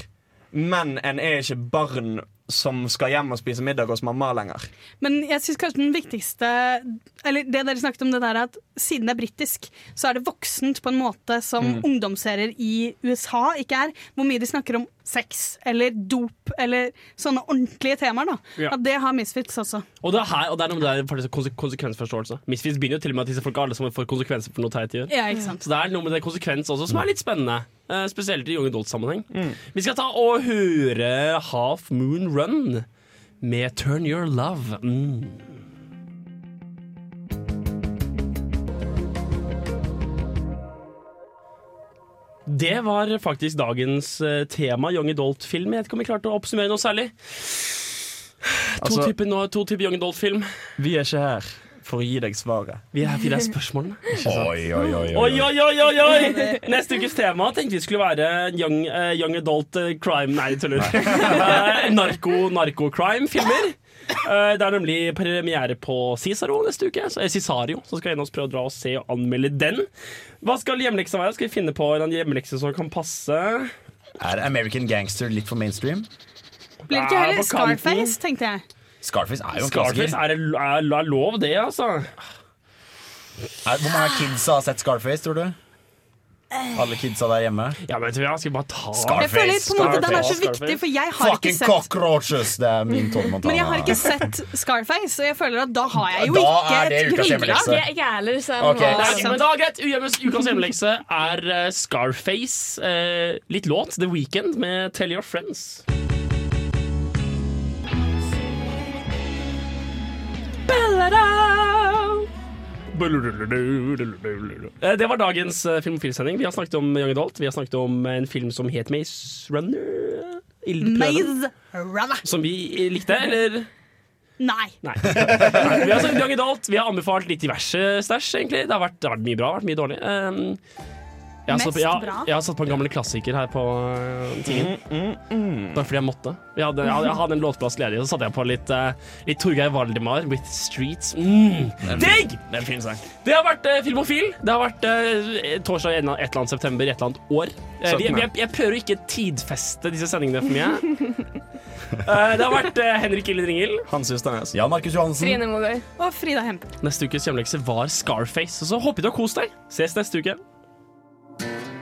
[SPEAKER 5] men en er ikke barn som skal hjem og spise middag hos mamma lenger.
[SPEAKER 4] Men jeg synes kanskje den viktigste Eller det dere snakket om det der at siden det er britisk, så er det voksent på en måte som
[SPEAKER 1] Mm.
[SPEAKER 4] ungdomsserier i USA ikke er. Hvor mye de snakker om sex eller dop eller sånne ordentlige temaer. da
[SPEAKER 1] Ja.
[SPEAKER 4] At det har Misfits også.
[SPEAKER 1] Og det, er her, og det er noe med det faktisk konse- konsekvensforståelse. Misfits begynner jo til og med at disse folk alle sammen får konsekvenser for noe teit de gjør.
[SPEAKER 4] Ja, ikke sant?
[SPEAKER 1] Så det er noe med det konsekvens også som er litt spennende. eh, spesielt i young adult-sammenheng. Vi skal ta og høre Half Moon Run med Turn Your Love. Mm. Det var faktisk dagens eh, tema, young adult-film. Jeg vet ikke om vi klarte å oppsummere noe særlig. To
[SPEAKER 5] Altså-
[SPEAKER 1] typer, to young adult-film.
[SPEAKER 5] Vi er ikke her for å gi deg svaret.
[SPEAKER 1] Vi er her for de spørsmålene.
[SPEAKER 2] Oi, oi, oi,
[SPEAKER 1] Oi, oi, oi, oi! Neste ukes tema tenkte vi skulle være young, uh, young adult uh, crime Nei, tuller. Eh, narko, narko-crime-filmer. Eh, det er nemlig premiere på Cicero neste uke. Så, eh, Cisario, så skal en av oss prøve å dra og se og anmelde den. Hva skal hjemmeleksa være? Skal vi finne på en hjemmelekse som kan passe?
[SPEAKER 2] Er American Gangster litt for mainstream?
[SPEAKER 4] Blir det ikke heller. Scarface, tenkte jeg.
[SPEAKER 2] Scarface er jo en
[SPEAKER 1] Scarface er, er, er lov, det, altså.
[SPEAKER 2] Er, hvor mange kids har sett Scarface, tror du? Alle kidsa der hjemme?
[SPEAKER 1] Ja, men jeg skal bare ta
[SPEAKER 4] Jeg føler på en måte den er så viktig, for jeg har ikke sett
[SPEAKER 2] cockroaches! Det er min Tony Montana.
[SPEAKER 4] Men jeg har ikke sett Scarface, og jeg føler at da har jeg jo
[SPEAKER 2] Da
[SPEAKER 4] ikke
[SPEAKER 2] er det
[SPEAKER 4] et
[SPEAKER 2] ukas
[SPEAKER 4] grunnlag.
[SPEAKER 2] hjemmelekse.
[SPEAKER 3] Jeg
[SPEAKER 1] Nei, men da, greit. Ukas hjemmelekse er eh, Scarface. Uh, litt låt, The Weekend, med Tell Your Friends. Eh, Det var dagens eh, Filmofilsending. Vi har snakket om Young Adult. Vi har snakket om en film som het Maze Runner.
[SPEAKER 4] Maze Runner.
[SPEAKER 1] Som vi likte, eller?
[SPEAKER 4] Nei.
[SPEAKER 1] Nei. Vi har Young Adult. Vi har anbefalt litt diverse stæsj, egentlig. Det har vært, det har vært mye bra, vært mye dårlig. Um, jeg, har satt, jeg, jeg har satt på en gammel klassiker her på uh, tingen. Bare fordi jeg måtte. Jeg hadde, jeg hadde, jeg hadde en låtplass ledig, så satte jeg på litt, uh, litt Torgeir Valdemar with Streets. Mm. Digg!
[SPEAKER 5] Det.
[SPEAKER 1] Det har vært uh, Filmofil. Det har vært uh, torsdag et eller annet september i et eller annet år. Uh, vi, jeg, jeg prøver å ikke tidfeste disse sendingene for mye. Uh, det har vært uh, Henrik Ilden Ringel.
[SPEAKER 5] Hans Justernes.
[SPEAKER 2] Ja, Markus Johansen.
[SPEAKER 3] Trine Mogøy.
[SPEAKER 4] Og Frida Hempe.
[SPEAKER 1] Neste ukes hjemlekse var Scarface. Og så håper jeg du har kost deg. Ses neste uke. Thank you.